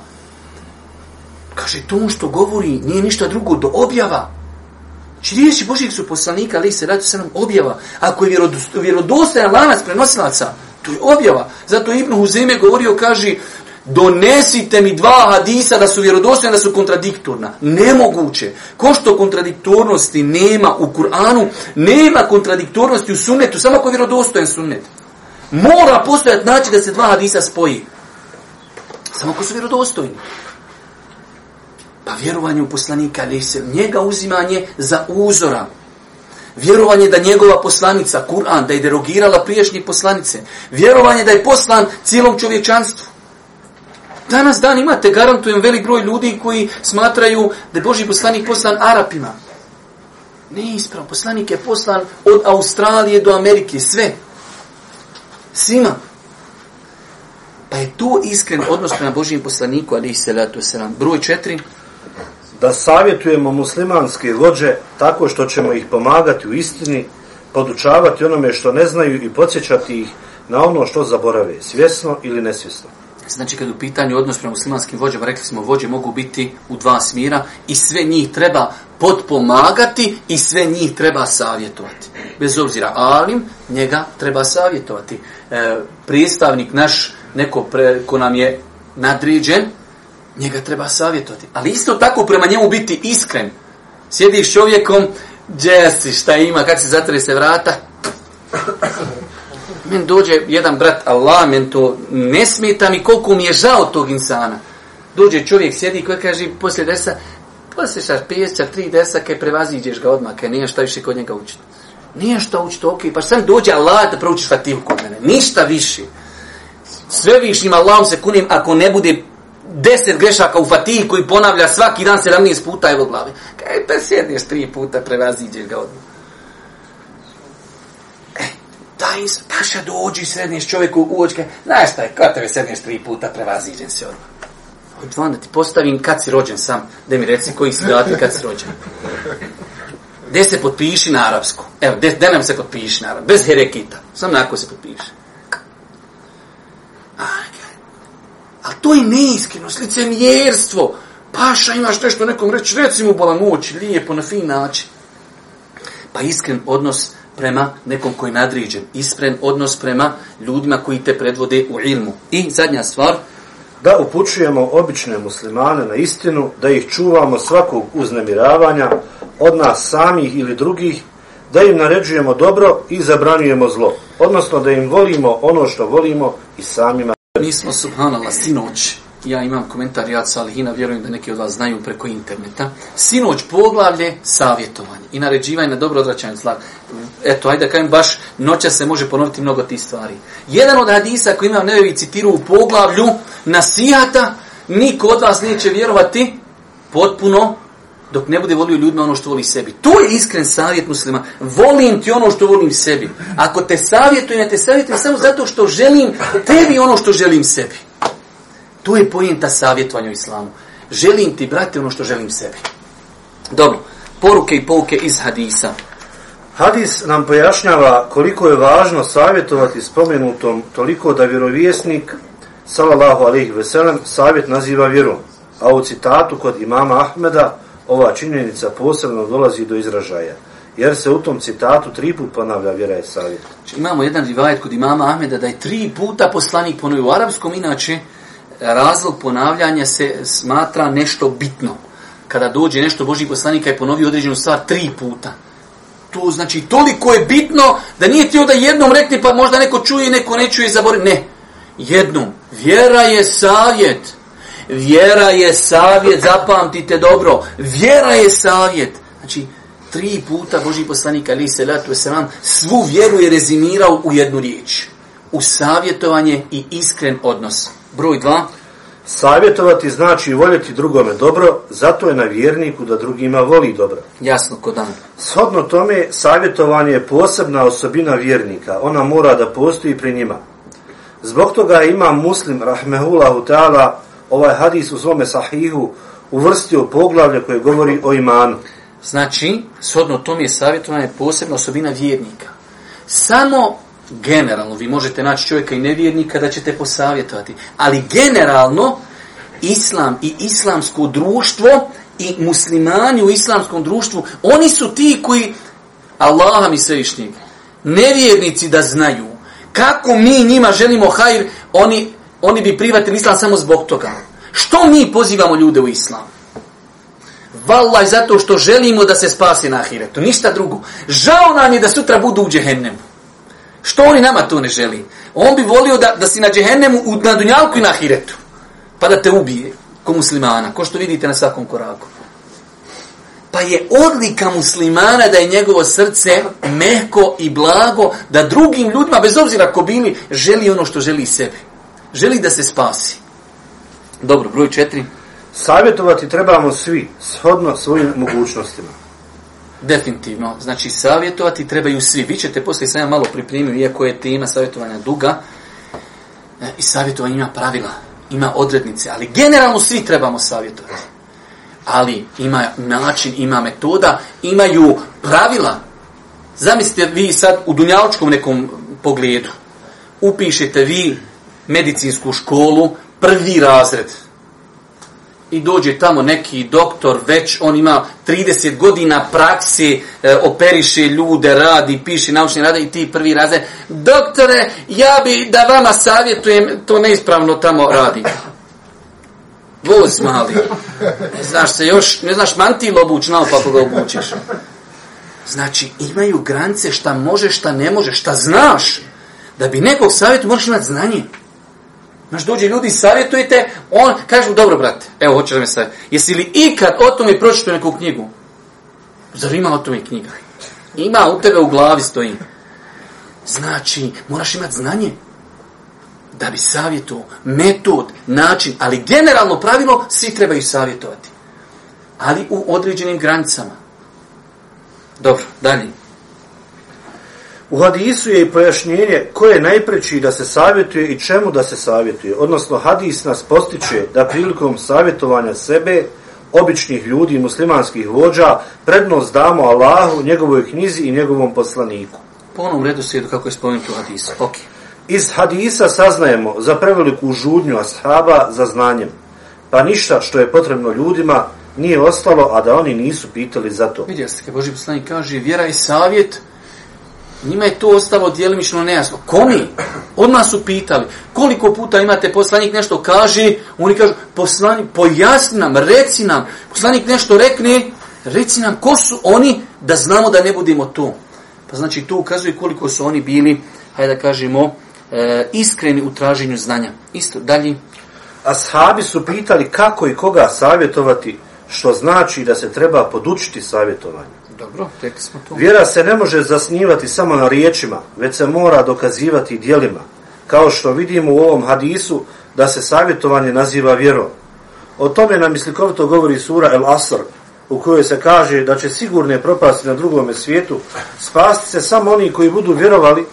Kaže, to što govori nije ništa drugo do objava. Či znači, riječi Božih su poslanika, ali se radi se nam objava. Ako je vjerodostajan lanac prenosilaca, to je objava. Zato Ibn Huzeme govorio, kaže, donesite mi dva hadisa da su vjerodostojna, da su kontradiktorna. Nemoguće. Ko što kontradiktornosti nema u Kur'anu, nema kontradiktornosti u sunnetu, samo ko je vjerodostojen sunnet. Mora postojati način da se dva hadisa spoji. Samo ko su vjerodostojni. Pa vjerovanje u poslanika, ali se njega uzimanje za uzora. Vjerovanje da njegova poslanica, Kur'an, da je derogirala priješnje poslanice. Vjerovanje da je poslan cijelom čovječanstvu. Danas dan imate, garantujem, velik broj ljudi koji smatraju da je Boži poslanik poslan Arapima. Ne ispravo, poslanik je poslan od Australije do Amerike, sve. Svima. Pa je to iskren odnos prema Božijem poslaniku, ali i salatu selam. Broj četiri. Da savjetujemo muslimanske vođe tako što ćemo ih pomagati u istini, podučavati onome što ne znaju i podsjećati ih na ono što zaborave, svjesno ili nesvjesno. Znači kad u pitanju odnos prema muslimanskim vođama, rekli smo vođe mogu biti u dva smjera i sve njih treba potpomagati i sve njih treba savjetovati. Bez obzira alim, njega treba savjetovati. E, pristavnik naš, neko pre, ko nam je nadriđen, njega treba savjetovati. Ali isto tako prema njemu biti iskren. Sjediš čovjekom, džesi, šta ima, kad se zatre se vrata, men dođe jedan brat Allah, men to ne smeta mi koliko mi je žao tog insana. Dođe čovjek, sjedi i kaže poslije desa, poslješaš pješća, tri desa, kaj prevaziđeš ga odmah, kaj nije šta više kod njega učiti. Nije šta učiti, ok, pa sam dođe Allah da proučiš fatihu kod mene, ništa više. Sve višnjim Allahom se kunim ako ne bude deset grešaka u fatihi koji ponavlja svaki dan 17 puta evo glavi. Kaj pa sjedneš tri puta, prevaziđeš ga odmah taj iz paša dođi i sredniš čovjeku u očke. Znaš taj, kada tebe sredniš tri puta, prevaziđen se odmah. Od dva, da ti postavim kad si rođen sam. Da mi reci koji si dati kad si rođen. Gde se potpiši na arapsku? Evo, gde nam se potpiši na arapsku? Bez herekita. Sam nako se potpiši. A to je neiskrenost, licemjerstvo. Paša, imaš nešto nekom reći, reci mu bolan oči, lijepo, na fin način. Pa iskren odnos, prema nekom koji je nadriđen, ispren odnos prema ljudima koji te predvode u ilmu. I zadnja stvar, da upućujemo obične muslimane na istinu, da ih čuvamo svakog uznemiravanja od nas samih ili drugih, da im naređujemo dobro i zabranujemo zlo. Odnosno da im volimo ono što volimo i samima. Mi smo, subhanallah, sinoć ja imam komentar Jad Salihina, vjerujem da neki od vas znaju preko interneta. Sinoć poglavlje savjetovanje i naređivanje na dobro odraćanje zla. Eto, ajde da kajem, baš noća se može ponoviti mnogo tih stvari. Jedan od hadisa koji imam nevevi citiru u poglavlju nasijata, niko od vas neće vjerovati potpuno dok ne bude volio ljudima ono što voli sebi. Tu je iskren savjet muslima. Volim ti ono što volim sebi. Ako te savjetujem, ja te savjetujem samo zato što želim tebi ono što želim sebi. To je pojenta savjetovanja u islamu. Želim ti, brate, ono što želim sebi. Dobro, poruke i pouke iz hadisa. Hadis nam pojašnjava koliko je važno savjetovati spomenutom toliko da vjerovjesnik, salallahu alaihi veselam, savjet naziva vjerom. A u citatu kod imama Ahmeda ova činjenica posebno dolazi do izražaja. Jer se u tom citatu tri put ponavlja vjera je savjet. Znači, imamo jedan rivajet kod imama Ahmeda da je tri puta poslanik ponovio u arapskom, inače razlog ponavljanja se smatra nešto bitno. Kada dođe nešto Božji poslanika i ponovi određenu stvar tri puta. To znači toliko je bitno da nije ti da jednom rekne pa možda neko čuje i neko ne čuje i zabori. Ne. Jednom. Vjera je savjet. Vjera je savjet. Zapamtite dobro. Vjera je savjet. Znači, tri puta Boži poslanik Ali Selatu Veselam svu vjeru je rezimirao u jednu riječ. U savjetovanje i iskren odnos. Broj dva. Savjetovati znači voljeti drugome dobro, zato je na vjerniku da drugima voli dobro. Jasno, kodan. Shodno tome, savjetovanje je posebna osobina vjernika. Ona mora da postoji pri njima. Zbog toga ima muslim, rahmehullahu ta'ala, ovaj hadis u svome sahihu, uvrstio poglavlje koje govori o imanu. Znači, shodno tome, savjetovanje je posebna osobina vjernika. Samo generalno, vi možete naći čovjeka i nevjernika da ćete posavjetovati, ali generalno, islam i islamsko društvo i muslimani u islamskom društvu, oni su ti koji, Allaha mi svevišnji, nevjernici da znaju kako mi njima želimo hajr, oni, oni bi privatili islam samo zbog toga. Što mi pozivamo ljude u islam? Valaj zato što želimo da se spasi na ahiretu, ništa drugo. Žao nam je da sutra budu u džehennemu. Što oni nama to ne želi? On bi volio da, da si na džehennemu, u, na dunjalku i na ahiretu. Pa da te ubije, ko muslimana, ko što vidite na svakom koraku. Pa je odlika muslimana da je njegovo srce mehko i blago, da drugim ljudima, bez obzira ko bili, želi ono što želi sebe. Želi da se spasi. Dobro, broj četiri. Savjetovati trebamo svi, shodno svojim mogućnostima. Definitivno. Znači, savjetovati trebaju svi. Vi ćete poslije sam ja malo pripremio, iako je tema savjetovanja duga, e, i savjetovanje ima pravila, ima odrednice, ali generalno svi trebamo savjetovati. Ali ima način, ima metoda, imaju pravila. Zamislite vi sad u dunjaločkom nekom pogledu. Upišete vi medicinsku školu, prvi razred, i dođe tamo neki doktor, već on ima 30 godina praksi, e, operiše ljude, radi, piše naučne rade i ti prvi raze. Doktore, ja bi da vama savjetujem, to neispravno tamo radi. Voz mali. Ne znaš se još, ne znaš mantil obuć naopako ga obućiš. Znači, imaju grance šta može, šta ne može, šta znaš. Da bi nekog savjetu moraš imati znanje. Znaš, dođe ljudi, savjetujete, on kaže, dobro, brate, evo, hoćeš da me savjeti. Jesi li ikad o tome pročito neku knjigu? Zar ima o tome knjiga? Ima, u tebe u glavi stoji. Znači, moraš imati znanje da bi savjetuo metod, način, ali generalno pravilo, svi trebaju savjetovati. Ali u određenim granicama. Dobro, dalje. U hadisu je i pojašnjenje koje je najpreći da se savjetuje i čemu da se savjetuje. Odnosno, hadis nas postiče da prilikom savjetovanja sebe, običnih ljudi i muslimanskih vođa, prednost damo Allahu, njegovoj knjizi i njegovom poslaniku. Po onom redu slijedu kako je spomenuto hadis. Ok. Iz hadisa saznajemo za preveliku žudnju ashaba za znanjem. Pa ništa što je potrebno ljudima nije ostalo, a da oni nisu pitali za to. Vidjeli ste, kad Boži poslanik kaže, vjera i savjet, Njima je to ostalo dijelimično nejasno. Komi? Od nas su pitali. Koliko puta imate poslanik nešto kaže? Oni kažu, poslanik, pojasni nam, reci nam. Poslanik nešto rekne, reci nam ko su oni da znamo da ne budemo tu. Pa znači to ukazuje koliko su oni bili, hajde da kažemo, e, iskreni u traženju znanja. Isto, dalje. Ashabi su pitali kako i koga savjetovati, što znači da se treba podučiti savjetovanje. Dobro, tek smo tu. Vjera se ne može zasnivati samo na riječima, već se mora dokazivati dijelima. Kao što vidimo u ovom hadisu, da se savjetovanje naziva vjerom. O tome nam islikovito govori sura El Asr, u kojoj se kaže da će sigurne propasti na drugome svijetu spasti se samo oni koji budu vjerovali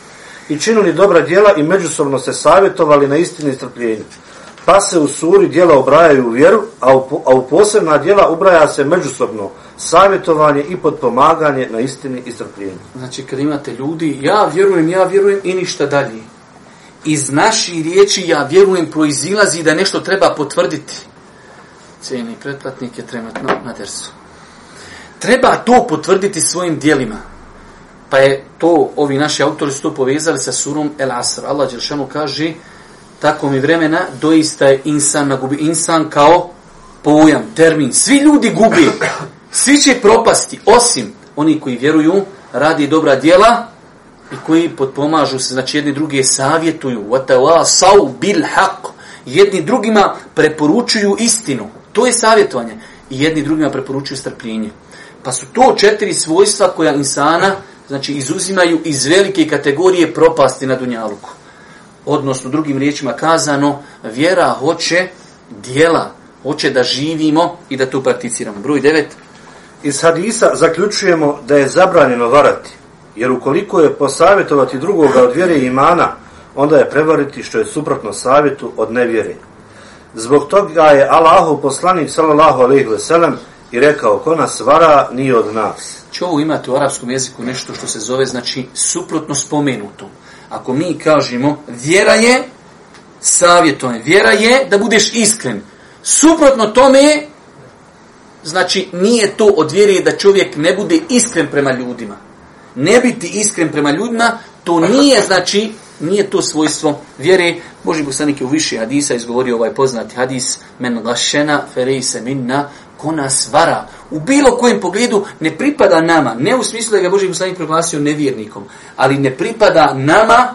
i činili dobra djela i međusobno se savjetovali na istini strpljenju pa se u suri djela obrajaju vjeru, a u, a u posebna djela ubraja se međusobno savjetovanje i podpomaganje na istini i strpljenju. Znači, kad imate ljudi, ja vjerujem, ja vjerujem i ništa dalje. Iz naših riječi ja vjerujem proizilazi da nešto treba potvrditi. Cijeni pretplatnik je trenutno na dersu. Treba to potvrditi svojim dijelima. Pa je to, ovi naši autori su to povezali sa surom El Asr. Allah Đeršanu kaže, tako mi vremena, doista je insan na gubi. Insan kao pojam, termin. Svi ljudi gubi. Svi će propasti, osim oni koji vjeruju, radi dobra djela i koji potpomažu se, znači jedni drugi je savjetuju. Vatala sau bil haq. Jedni drugima preporučuju istinu. To je savjetovanje. I jedni drugima preporučuju strpljenje. Pa su to četiri svojstva koja insana znači izuzimaju iz velike kategorije propasti na Dunjaluku odnosno drugim riječima kazano, vjera hoće dijela, hoće da živimo i da tu prakticiramo. Broj 9. Iz hadisa zaključujemo da je zabranjeno varati, jer ukoliko je posavjetovati drugoga od vjere i imana, onda je prevariti što je suprotno savjetu od nevjere. Zbog toga je Allahu poslanik sallallahu alejhi ve sellem i rekao ko nas vara nije od nas. Čovu imate u arapskom jeziku nešto što se zove znači suprotno spomenutom. Ako mi kažemo vjera je savjetovanje, vjera je da budeš iskren. Suprotno tome, znači nije to od vjere da čovjek ne bude iskren prema ljudima. Ne biti iskren prema ljudima, to nije znači nije to svojstvo vjere. Boži poslanik je u više hadisa izgovorio ovaj poznati hadis men lašena ferejse minna ko nas vara, u bilo kojem pogledu ne pripada nama, ne u smislu da ga Boži poslanik proglasio nevjernikom, ali ne pripada nama,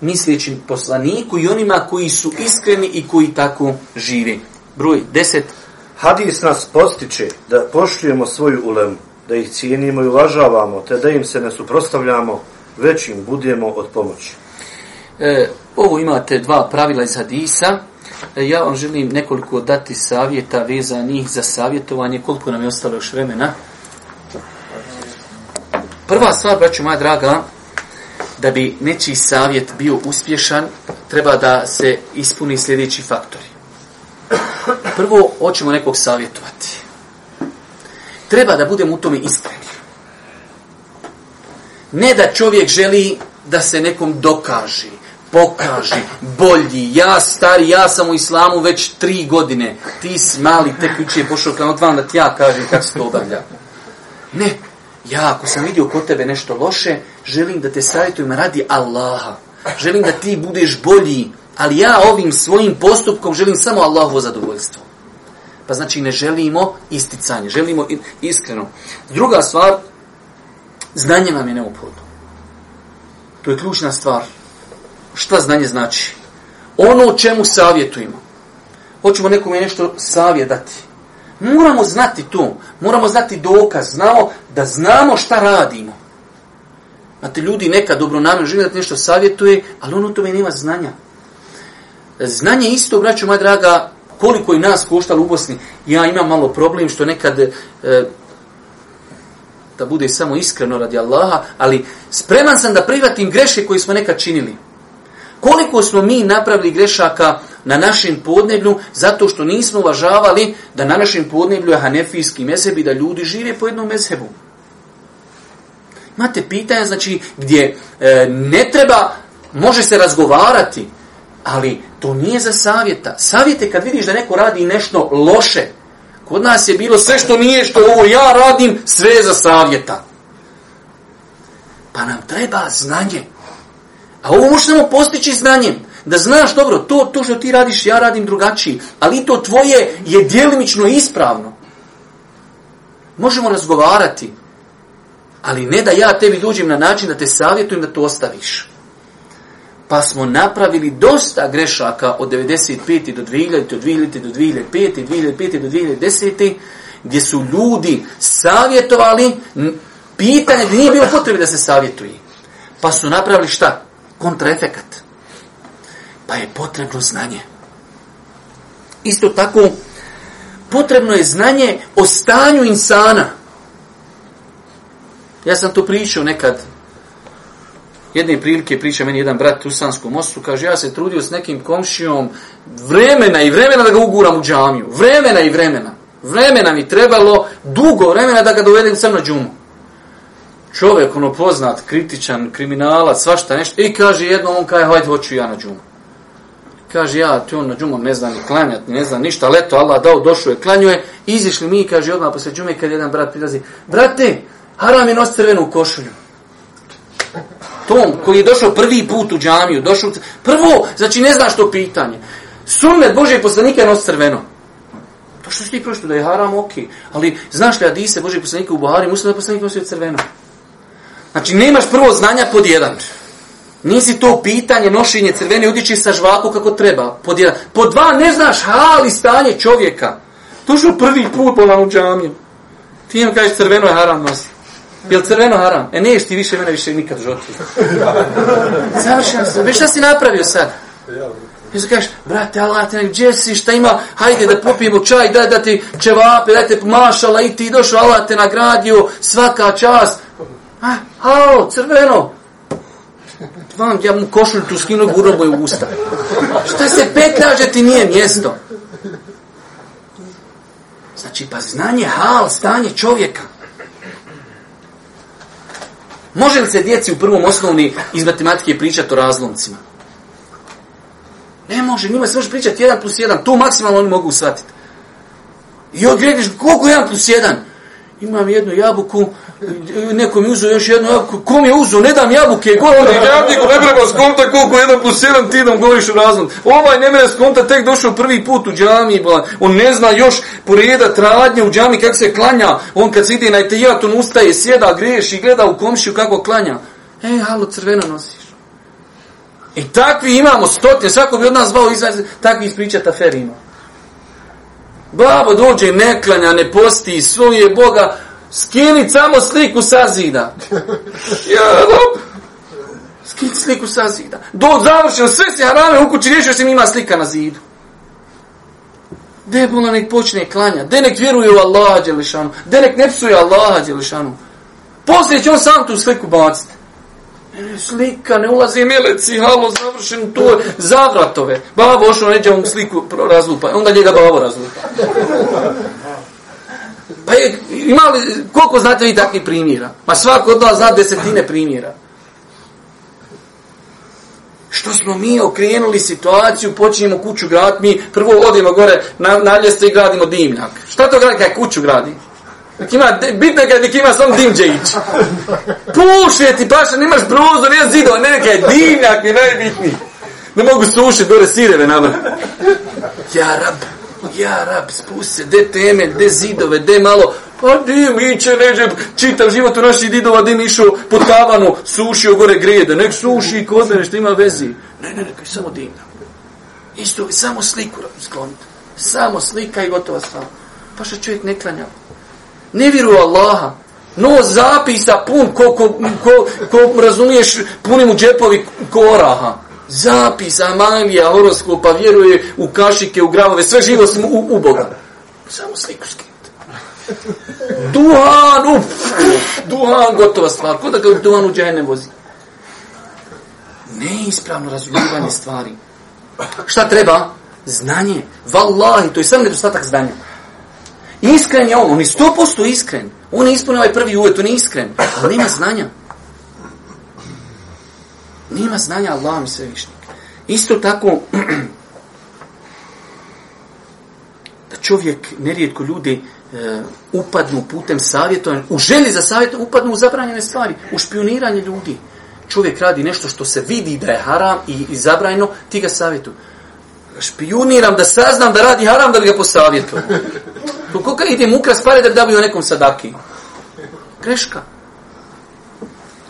mislijećim poslaniku i onima koji su iskreni i koji tako žive. Broj 10. Hadis nas postiče da poštujemo svoju ulemu, da ih cijenimo i uvažavamo, te da im se ne suprostavljamo, već im budemo od pomoći. E, ovo imate dva pravila iz hadisa. E, ja vam želim nekoliko dati savjeta vezanih za savjetovanje. Koliko nam je ostalo još vremena? Prva stvar, braću moja draga, da bi nečiji savjet bio uspješan, treba da se ispuni sljedeći faktori. Prvo, hoćemo nekog savjetovati. Treba da budemo u tome iskreni. Ne da čovjek želi da se nekom dokaži pokaži, bolji, ja stari, ja sam u islamu već tri godine, ti si mali, tek uči je pošao kao odvan da ti ja kažem kako se to obavlja. Ne, ja ako sam vidio kod tebe nešto loše, želim da te savjetujem radi Allaha. Želim da ti budeš bolji, ali ja ovim svojim postupkom želim samo Allahovo zadovoljstvo. Pa znači ne želimo isticanje, želimo iskreno. Druga stvar, znanje nam je neophodno. To je ključna stvar. Šta znanje znači? Ono o čemu savjetujemo. Hoćemo nekom je nešto savjedati. Moramo znati to. Moramo znati dokaz. Znamo da znamo šta radimo. Znate, ljudi neka dobro namen žive da nešto savjetuje, ali ono tome nema znanja. Znanje isto, braću moja draga, koliko je nas koštalo u Bosni. Ja imam malo problem što nekad, e, da bude samo iskreno radi Allaha, ali spreman sam da prihvatim greške koje smo nekad činili. Koliko smo mi napravili grešaka na našem podneblju zato što nismo uvažavali da na našem podneblju je hanefijski mezheb i da ljudi žive po jednom mezhebu. Imate pitanja, znači, gdje e, ne treba, može se razgovarati, ali to nije za savjeta. Savjete kad vidiš da neko radi nešto loše, kod nas je bilo sve što nije što ovo ja radim, sve je za savjeta. Pa nam treba znanje. A ovo možemo postići znanjem. Da znaš, dobro, to, to što ti radiš, ja radim drugačiji. Ali to tvoje je dijelimično ispravno. Možemo razgovarati. Ali ne da ja tebi dođem na način da te savjetujem da to ostaviš. Pa smo napravili dosta grešaka od 95. do 2000. od 2000. do 2005. 2005. do 2010. gdje su ljudi savjetovali pitanje gdje nije bilo potrebe da se savjetuje. Pa su napravili šta? kontraefekat. Pa je potrebno znanje. Isto tako, potrebno je znanje o stanju insana. Ja sam to pričao nekad. Jedne prilike priča meni jedan brat u Sanskom mostu, kaže, ja se trudio s nekim komšijom vremena i vremena da ga uguram u džamiju. Vremena i vremena. Vremena mi trebalo, dugo vremena da ga dovedem sam na džumu čovjek, ono poznat, kritičan, kriminalac, svašta nešto, i kaže jednom, on kaže, hajde, hoću ja na džumu. Kaže, ja, tu on na džumu ne zna ni klanjat, ni ne zna ništa, ali eto, Allah dao, došao je, klanjuje, izišli mi, kaže, odmah posle džume, kad jedan brat prilazi, brate, haram je nosi crvenu košulju. Tom, koji je došao prvi put u džamiju, došao, prvo, znači ne zna što pitanje. Sunnet Bože poslanika je nosi crveno. To pa što si ti prošlo, da je haram, okej. Okay. Ali, znaš li, Adise, Bože poslanika u Buhari, muslim da poslanika nosi crveno. Znači, nemaš prvo znanja pod jedan. Nisi to pitanje nošenje crvene odjeće sa žvaku kako treba. Pod jedan. Po dva ne znaš hali stanje čovjeka. To što prvi put po u džamiju. Ti im kažeš crveno je haram nosi. Jel crveno haram? E ne ti više mene više nikad žoti. Završeno se. Već šta si napravio sad? I se kažeš, brate, Allah, te nek, si, šta ima, hajde da popijemo čaj, daj da ti čevape, daj te mašala, i ti došao, Allah te nagradio, svaka čast. A, hao, crveno. Vam, ja mu košulj tu skinu gurobu i usta. Šta se petlaže ti nije mjesto? Znači, pa znanje, hal, stanje čovjeka. Može li se djeci u prvom osnovni iz matematike pričati o razlomcima? Ne može, njima se može pričati 1 plus 1, to maksimalno oni mogu usvatiti. I odgledeš, koliko je 1 plus 1? Imam jednu jabuku, neko mi uzeo još jednu jabuku, ko mi je uzeo, ne dam jabuke, ko je ja ti ne treba skonta koliko je 1 plus 7, ti nam govoriš o razlom. Ovaj ne mene skonta, tek došao prvi put u džami, blan. on ne zna još poreda radnje u džami, kako se klanja, on kad se ide na etijat, on ustaje, sjeda, greši, gleda u komšiju kako klanja. E, halo, crveno nosiš. I e, takvi imamo stotnje, svako bi od nas zvao izvaj, takvi ispričat aferima. Babo dođe, ne klanja, ne posti, svoje Boga, Skini samo sliku sa zida. Ja, dob. Skini sliku sa zida. Do završeno, sve si harame u kući, riješio si mi ima slika na zidu. Debola nek počne klanja, de nek vjeruje u Allaha Đelešanu, de nek ne psuje Allaha Đelešanu. Poslije će on sam tu sliku baciti. E, slika, ne ulazi meleci, halo, završen tu, zavratove. Babo ošao, neđe on sliku razlupa, onda njega babo razlupa. Pa je, imali, koliko znate vi takvih primjera? Pa svako od vas zna desetine primjera. Što smo mi okrenuli situaciju, počinjemo kuću graditi, mi prvo odimo gore na, na ljeste i gradimo dimnjak. Šta to gradi kada kuću gradi? Nek ima, bitno je kada nek ima sam dimđeić. Puše ti paša, nemaš prozor, jedan zidova, ne neka je dimnjak, je najbitniji. Ne mogu sušiti, dore sireve na mrtu. Ja, rab ja rab, spusti se, de temelj, de zidove, de malo, pa di mi će, neđe, čitav život u naših didova, di mi išao po tavanu, sušio gore grijede, nek suši i kod mene, što ima vezi. Ne, ne, ne, kaj samo dimna. Isto, samo sliku sklonite. Samo slika i gotova stvar. Pa što čovjek ne klanja? Ne vjeru Allaha. No zapisa pun, ko, ko, ko, ko razumiješ, puni mu džepovi koraha. Ko zapis Amalija horoskopa vjeruje u kašike, u gravove, sve živo sam u, u Boga. Samo sliku skinuti. Duhan, uf, uf, duhan, gotova stvar. K'o da ga duhan u džene vozi? Neispravno razumivanje stvari. Šta treba? Znanje. Valahi, to je sam nedostatak znanja. Iskren je on, on je sto posto iskren. On je ispunio ovaj prvi uvjet, on je iskren. Ali nema znanja. Nima znanja Allahom i svevišnjeg. Isto tako, da čovjek, nerijetko ljudi, e, upadnu putem savjetovanja, u želi za savjet, upadnu u zabranjene stvari, u špioniranje ljudi. Čovjek radi nešto što se vidi da je haram i, i zabranjeno, ti ga savjetu. Špioniram da saznam da radi haram da bi ga posavjetovao. To koliko idem ukras pare da bi o nekom sadaki. Greška.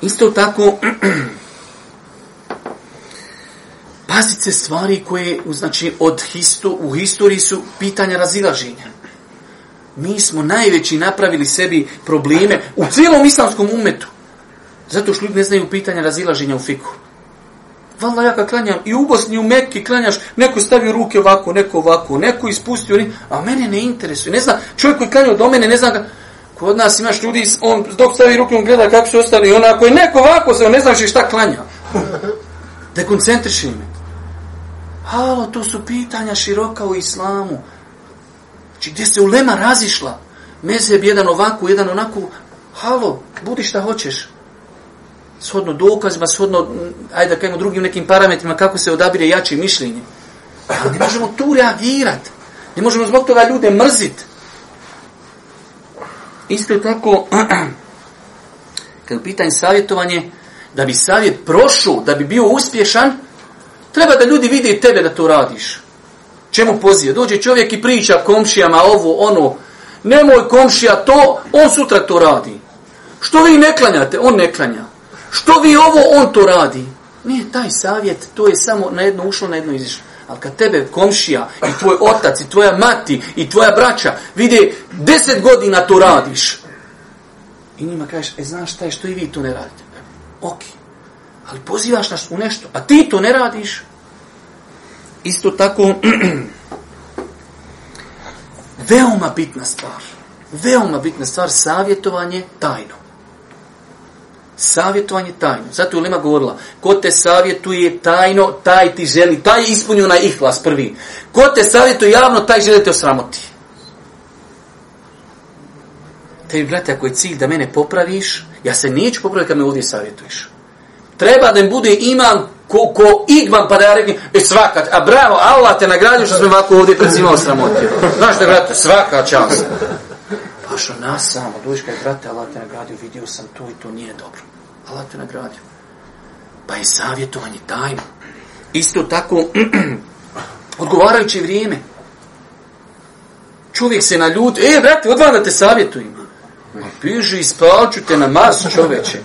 Isto tako, Pazit se stvari koje znači, od histo, u historiji su pitanja razilaženja. Mi smo najveći napravili sebi probleme u cijelom islamskom umetu. Zato što ljudi ne znaju pitanja razilaženja u fiku. Valla ja kad klanjam i u Bosni u Mekki klanjaš, neko stavio ruke ovako, neko ovako, neko ispustio, a mene ne interesuje. Ne zna, čovjek koji klanja do mene, ne zna ga, kod nas imaš ljudi, on dok stavi ruke, on gleda kako su ostali, onako, i neko ovako se, on ne znaš šta klanja. Dekoncentriši me. Halo, to su pitanja široka u islamu. Znači, gdje se ulema razišla? Mezeb jedan ovako, jedan onako. Halo, budi šta hoćeš. Shodno dokazima, shodno, mm, ajde da kajemo drugim nekim parametrima, kako se odabire jače mišljenje. A ne možemo tu reagirat. Ne možemo zbog toga ljude mrzit. Isto tako, kad u pitanju savjetovanje, da bi savjet prošao, da bi bio uspješan, Treba da ljudi vide tebe da to radiš. Čemu pozije? Dođe čovjek i priča komšijama ovo, ono. Nemoj komšija to, on sutra to radi. Što vi ne klanjate? On ne klanja. Što vi ovo, on to radi. Nije taj savjet, to je samo na jedno ušlo, na jedno izišlo. Ali kad tebe komšija i tvoj otac i tvoja mati i tvoja braća vide deset godina to radiš i njima kažeš, e znaš šta je, što i vi to ne radite? Okej. Okay ali pozivaš nas u nešto, a ti to ne radiš. Isto tako, veoma bitna stvar, veoma bitna stvar, savjetovanje tajno. Savjetovanje tajno. Zato je Lima govorila, ko te savjetuje tajno, taj ti želi, taj je ispunio na ih vas prvi. Ko te savjetuje javno, taj želi te osramoti. Te vi gledajte, ako je cilj da mene popraviš, ja se neću popraviti kad me ovdje savjetuješ treba da im bude iman ko, ko igman, pa da ja rekli, e svaka, a bravo, Allah te nagradio što smo ovako ovdje prezimao sramotio. Znaš da, brate, svaka čast. Pa što nas samo, dođeš kaj, brate, Allah te nagradio, vidio sam to i to nije dobro. Allah te nagradio. Pa i savjetovanje dajmo. Isto tako, odgovarajuće vrijeme. Čovjek se naljuti, e, brate, odvada te savjetujem. Ma, piži, ispaću te na masu čoveče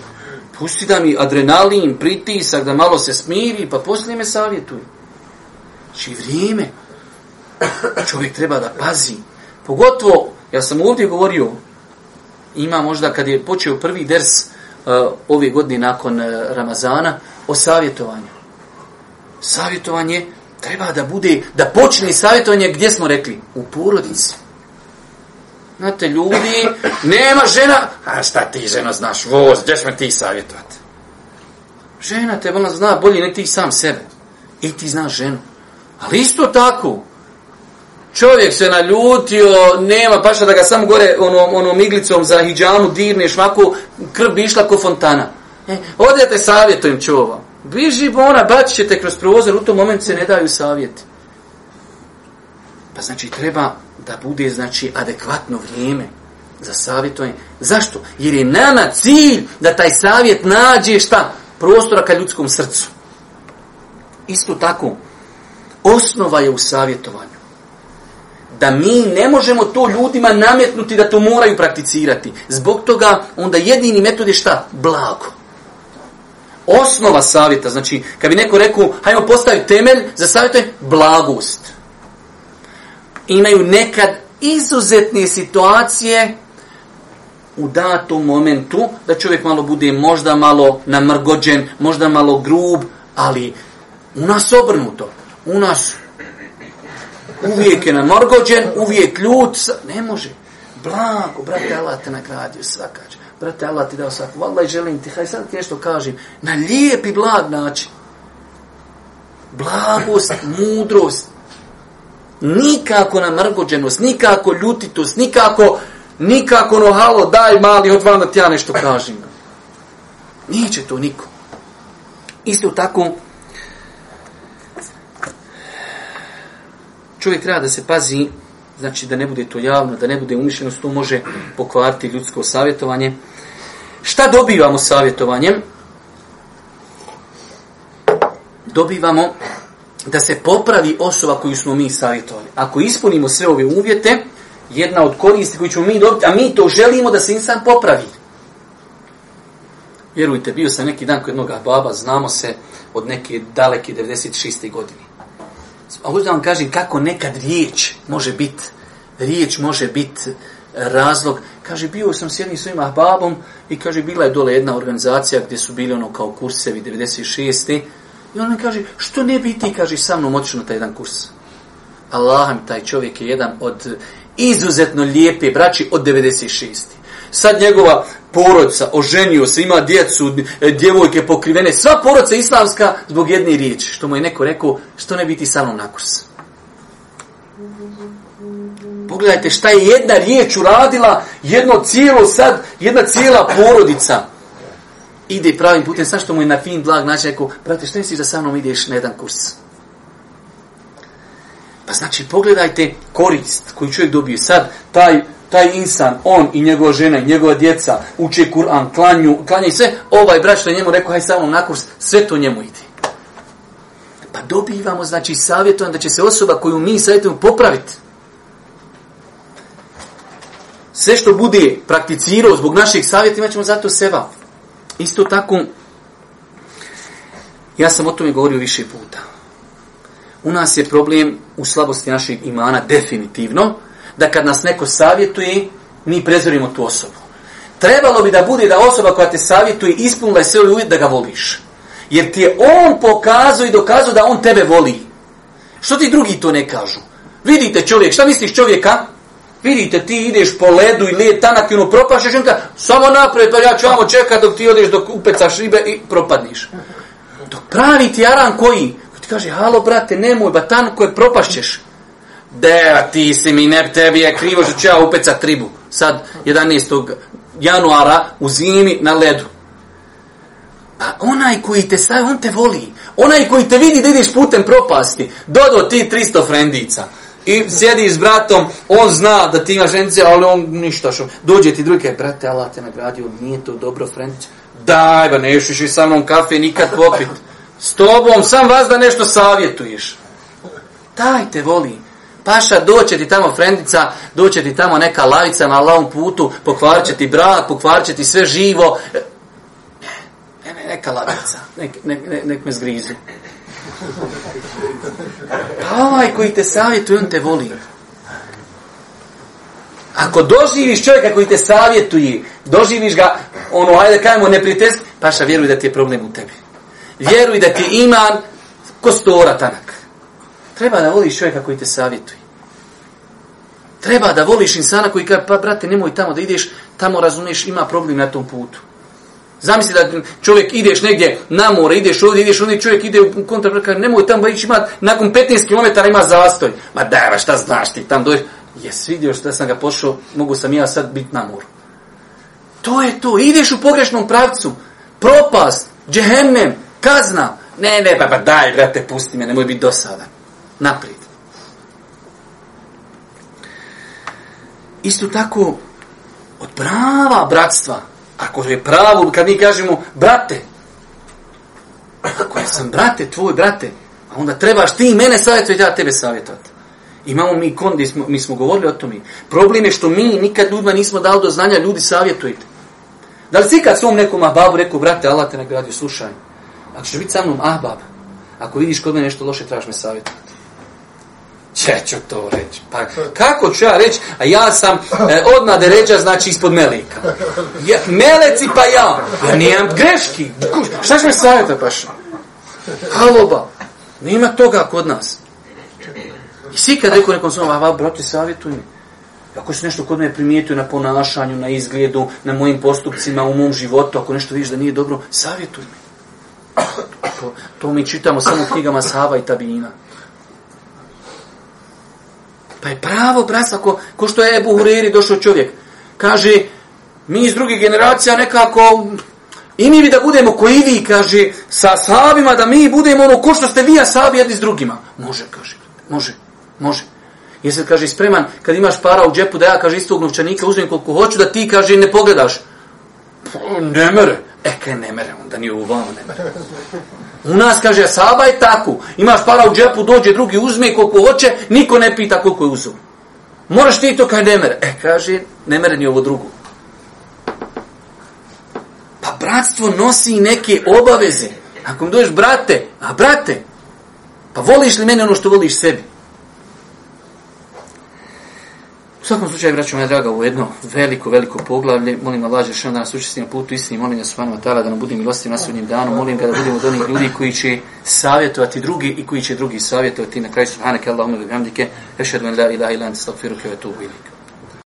pusti da mi adrenalin, pritisak, da malo se smiri, pa poslije me savjetuj. Znači vrijeme. Čovjek treba da pazi. Pogotovo, ja sam ovdje govorio, ima možda kad je počeo prvi ders uh, ove godine nakon uh, Ramazana, o savjetovanju. Savjetovanje treba da bude, da počne savjetovanje gdje smo rekli? U porodici. Znate, ljudi, nema žena, a šta ti žena znaš, voz, gdje me ti savjetovati? Žena te ona zna bolje ne ti sam sebe. I ti znaš ženu. Ali isto tako, čovjek se naljutio, nema paša da ga samo gore onom, onom iglicom za hijđanu dirne švaku, krv išla ko fontana. E, odete savjetujem čovom. Biži bona, bać ćete kroz prozor, u tom momentu se ne daju savjeti. Pa znači treba da bude znači adekvatno vrijeme za savjetovanje. Zašto? Jer je nama cilj da taj savjet nađe šta? Prostora ka ljudskom srcu. Isto tako, osnova je u savjetovanju. Da mi ne možemo to ljudima nametnuti da to moraju prakticirati. Zbog toga onda jedini metod je šta? Blago. Osnova savjeta, znači, kad bi neko rekao, hajmo postaviti temelj za savjetovanje, blagost imaju nekad izuzetne situacije u datom momentu da čovjek malo bude možda malo namrgođen, možda malo grub, ali u nas obrnuto. U nas uvijek je namrgođen, uvijek ljud, ne može. Blago, brate, Allah te nagradio svakač. Brate, Allah ti dao svaku. Valla i želim ti, haj sad ti nešto kažem. Na lijep i blag način. Blagost, mudrost nikako namrgođenost, nikako ljutitost, nikako, nikako no halo, daj mali, od vam da ti ja nešto kažem. Neće to niko. Isto tako, čovjek treba da se pazi, znači da ne bude to javno, da ne bude umišljeno, to može pokvariti ljudsko savjetovanje. Šta dobivamo savjetovanjem? Dobivamo da se popravi osoba koju smo mi savjetovali. Ako ispunimo sve ove uvjete, jedna od koristi koju ćemo mi dobiti, a mi to želimo da se insan popravi. Vjerujte, bio sam neki dan kod jednog baba, znamo se od neke daleke 96. godine. A hoću da vam kažem kako nekad riječ može biti, riječ može biti e, razlog. Kaže, bio sam s jednim svojim babom i kaže, bila je dole jedna organizacija gdje su bili ono kao kursevi 96. godine I on mi kaže, što ne bi ti, kaže, sa mnom otišao na taj jedan kurs. Allaham, taj čovjek je jedan od izuzetno lijepe braći od 96. Sad njegova porodca oženio se, ima djecu, e, djevojke pokrivene, sva porodca islamska zbog jedne riječi, što mu je neko rekao, što ne biti sa mnom na kurs. Pogledajte šta je jedna riječ uradila, jedno cijelo sad, jedna cijela porodica ide pravim putem, sa što mu je na fin blag način rekao, brate, što misliš da sa mnom ideš na jedan kurs? Pa znači, pogledajte korist koju čovjek dobije. Sad, taj, taj insan, on i njegova žena i njegova djeca uče Kur'an, klanju, klanju i sve, ovaj brat što je njemu rekao, haj sa mnom na kurs, sve to njemu ide. Pa dobivamo, znači, savjetujem da će se osoba koju mi savjetujemo popraviti. Sve što bude prakticirao zbog naših savjeta, imat ćemo zato sevap. Isto tako, ja sam o tome govorio više puta. U nas je problem u slabosti našeg imana definitivno, da kad nas neko savjetuje, mi prezorimo tu osobu. Trebalo bi da bude da osoba koja te savjetuje ispunila je sve ovaj uvjet da ga voliš. Jer ti je on pokazao i dokazao da on tebe voli. Što ti drugi to ne kažu? Vidite čovjek, šta misliš čovjeka? vidite, ti ideš po ledu ili je tanak i ono propašeš, onda samo napred, pa ja ću vamo čekat dok ti odeš dok upecaš ribe i propadniš. Dok pravi ti aran koji, ko ti kaže, halo brate, nemoj, ba tanko je propašćeš. De, ti si mi, ne, tebi je krivo što ću ja upecat ribu. Sad, 11. januara, u zimi, na ledu. Pa onaj koji te stavio, on te voli. Onaj koji te vidi da ideš putem propasti, dodo ti 300 frendica. I sjedi s bratom, on zna da ti imaš frendice, ali on ništa što. Dođe ti druge, brate, Allah te nagradio, nije to dobro frendice. Daj, ba, nešto ćeš sa mnom kafe nikad popit. S tobom, sam vas da nešto savjetuješ. Daj te voli. Paša, doće ti tamo frendica, doće ti tamo neka lavica na Allahom putu, pokvarit će ti brat, pokvarit će ti sve živo. Ne, ne, neka lavica, nek, ne, ne, nek me zgrizi. A ovaj koji te savjetuje, on te voli. Ako doživiš čovjeka koji te savjetuje, doživiš ga, ono, ajde kajmo, ne pritest, paša, vjeruj da ti je problem u tebi. Vjeruj da ti iman kostora tanak. Treba da voliš čovjeka koji te savjetuje. Treba da voliš insana koji kaže, pa brate, nemoj tamo da ideš, tamo razumiješ, ima problem na tom putu. Zamisli da čovjek ideš negdje na more, ideš ovdje, ideš ovdje, čovjek ide u kontrapr, kaže, nemoj tamo ići imat, nakon 15 km ima zastoj. Ma daj, ba, šta znaš ti, tam dođeš. Jes, vidio što sam ga pošao, mogu sam ja sad biti na moru. To je to, ideš u pogrešnom pravcu, propast, džehennem, kazna. Ne, ne, pa, pa daj, brate, pusti me, nemoj biti dosadan. Naprijed. Isto tako, od prava bratstva, ako je pravo, kad mi kažemo, brate, ako ja sam brate, tvoj brate, a onda trebaš ti mene savjetovati, ja tebe savjetovati. Imamo mi kondi, smo, mi smo govorili o tome. Problem je što mi nikad ljudima nismo dali do znanja, ljudi savjetujete. Da li si kad svom nekom ahbabu rekao, brate, Allah te nagradio, slušaj. Ako će biti sa mnom ahbab, ako vidiš kod mene nešto loše, trebaš me savjetovati. Če ću to reći? Pa kako ću ja reći? A ja sam e, odmah da ređa znači ispod meleka. Ja, meleci pa ja. Ja nijem greški. Šta ću me savjeta paš? Haloba. Nima toga kod nas. I svi kad neko nekom svojom, a brate, savjetuj mi. Ako se nešto kod me primijetio na ponašanju, na izgledu, na mojim postupcima, u mom životu, ako nešto vidiš da nije dobro, savjetuj mi. To, to mi čitamo samo u knjigama Sava i Tabina. Pa je pravo brasa ko, ko što je Ebu Huriri došao čovjek. Kaže, mi iz drugih generacija nekako, i mi bi da budemo koji vi, kaže, sa sabima da mi budemo ono ko što ste vi, a sabi jedni s drugima. Može, kaže, može, može. Jesi li, kaže, spreman, kad imaš para u džepu, da ja, kaže, istog novčanika uzmem koliko hoću, da ti, kaže, ne pogledaš. Pa, ne mere. E, kaj ne mere, onda ni u vama ne mere. U nas, kaže, saba je tako. Imaš para u džepu, dođe drugi, uzme koliko hoće, niko ne pita koliko je uzo. Moraš ti to kaj nemer. E, kaže, nemere ni ovo drugo. Pa bratstvo nosi neke obaveze. Ako mi dođeš, brate, a brate, pa voliš li mene ono što voliš sebi? U svakom slučaju, braćo moja draga, u jedno veliko, veliko poglavlje, molim Allah da nas učesti na putu istini, molim ga Subhanu Atala da nam budi milosti na sudnjem danu, molim ga da budemo od onih ljudi koji će savjetovati drugi i koji će drugi savjetovati na kraju Subhanaka Allahumma bihamdike, ešadu en la ilaha ilan, stakfiru kevetu u ilika.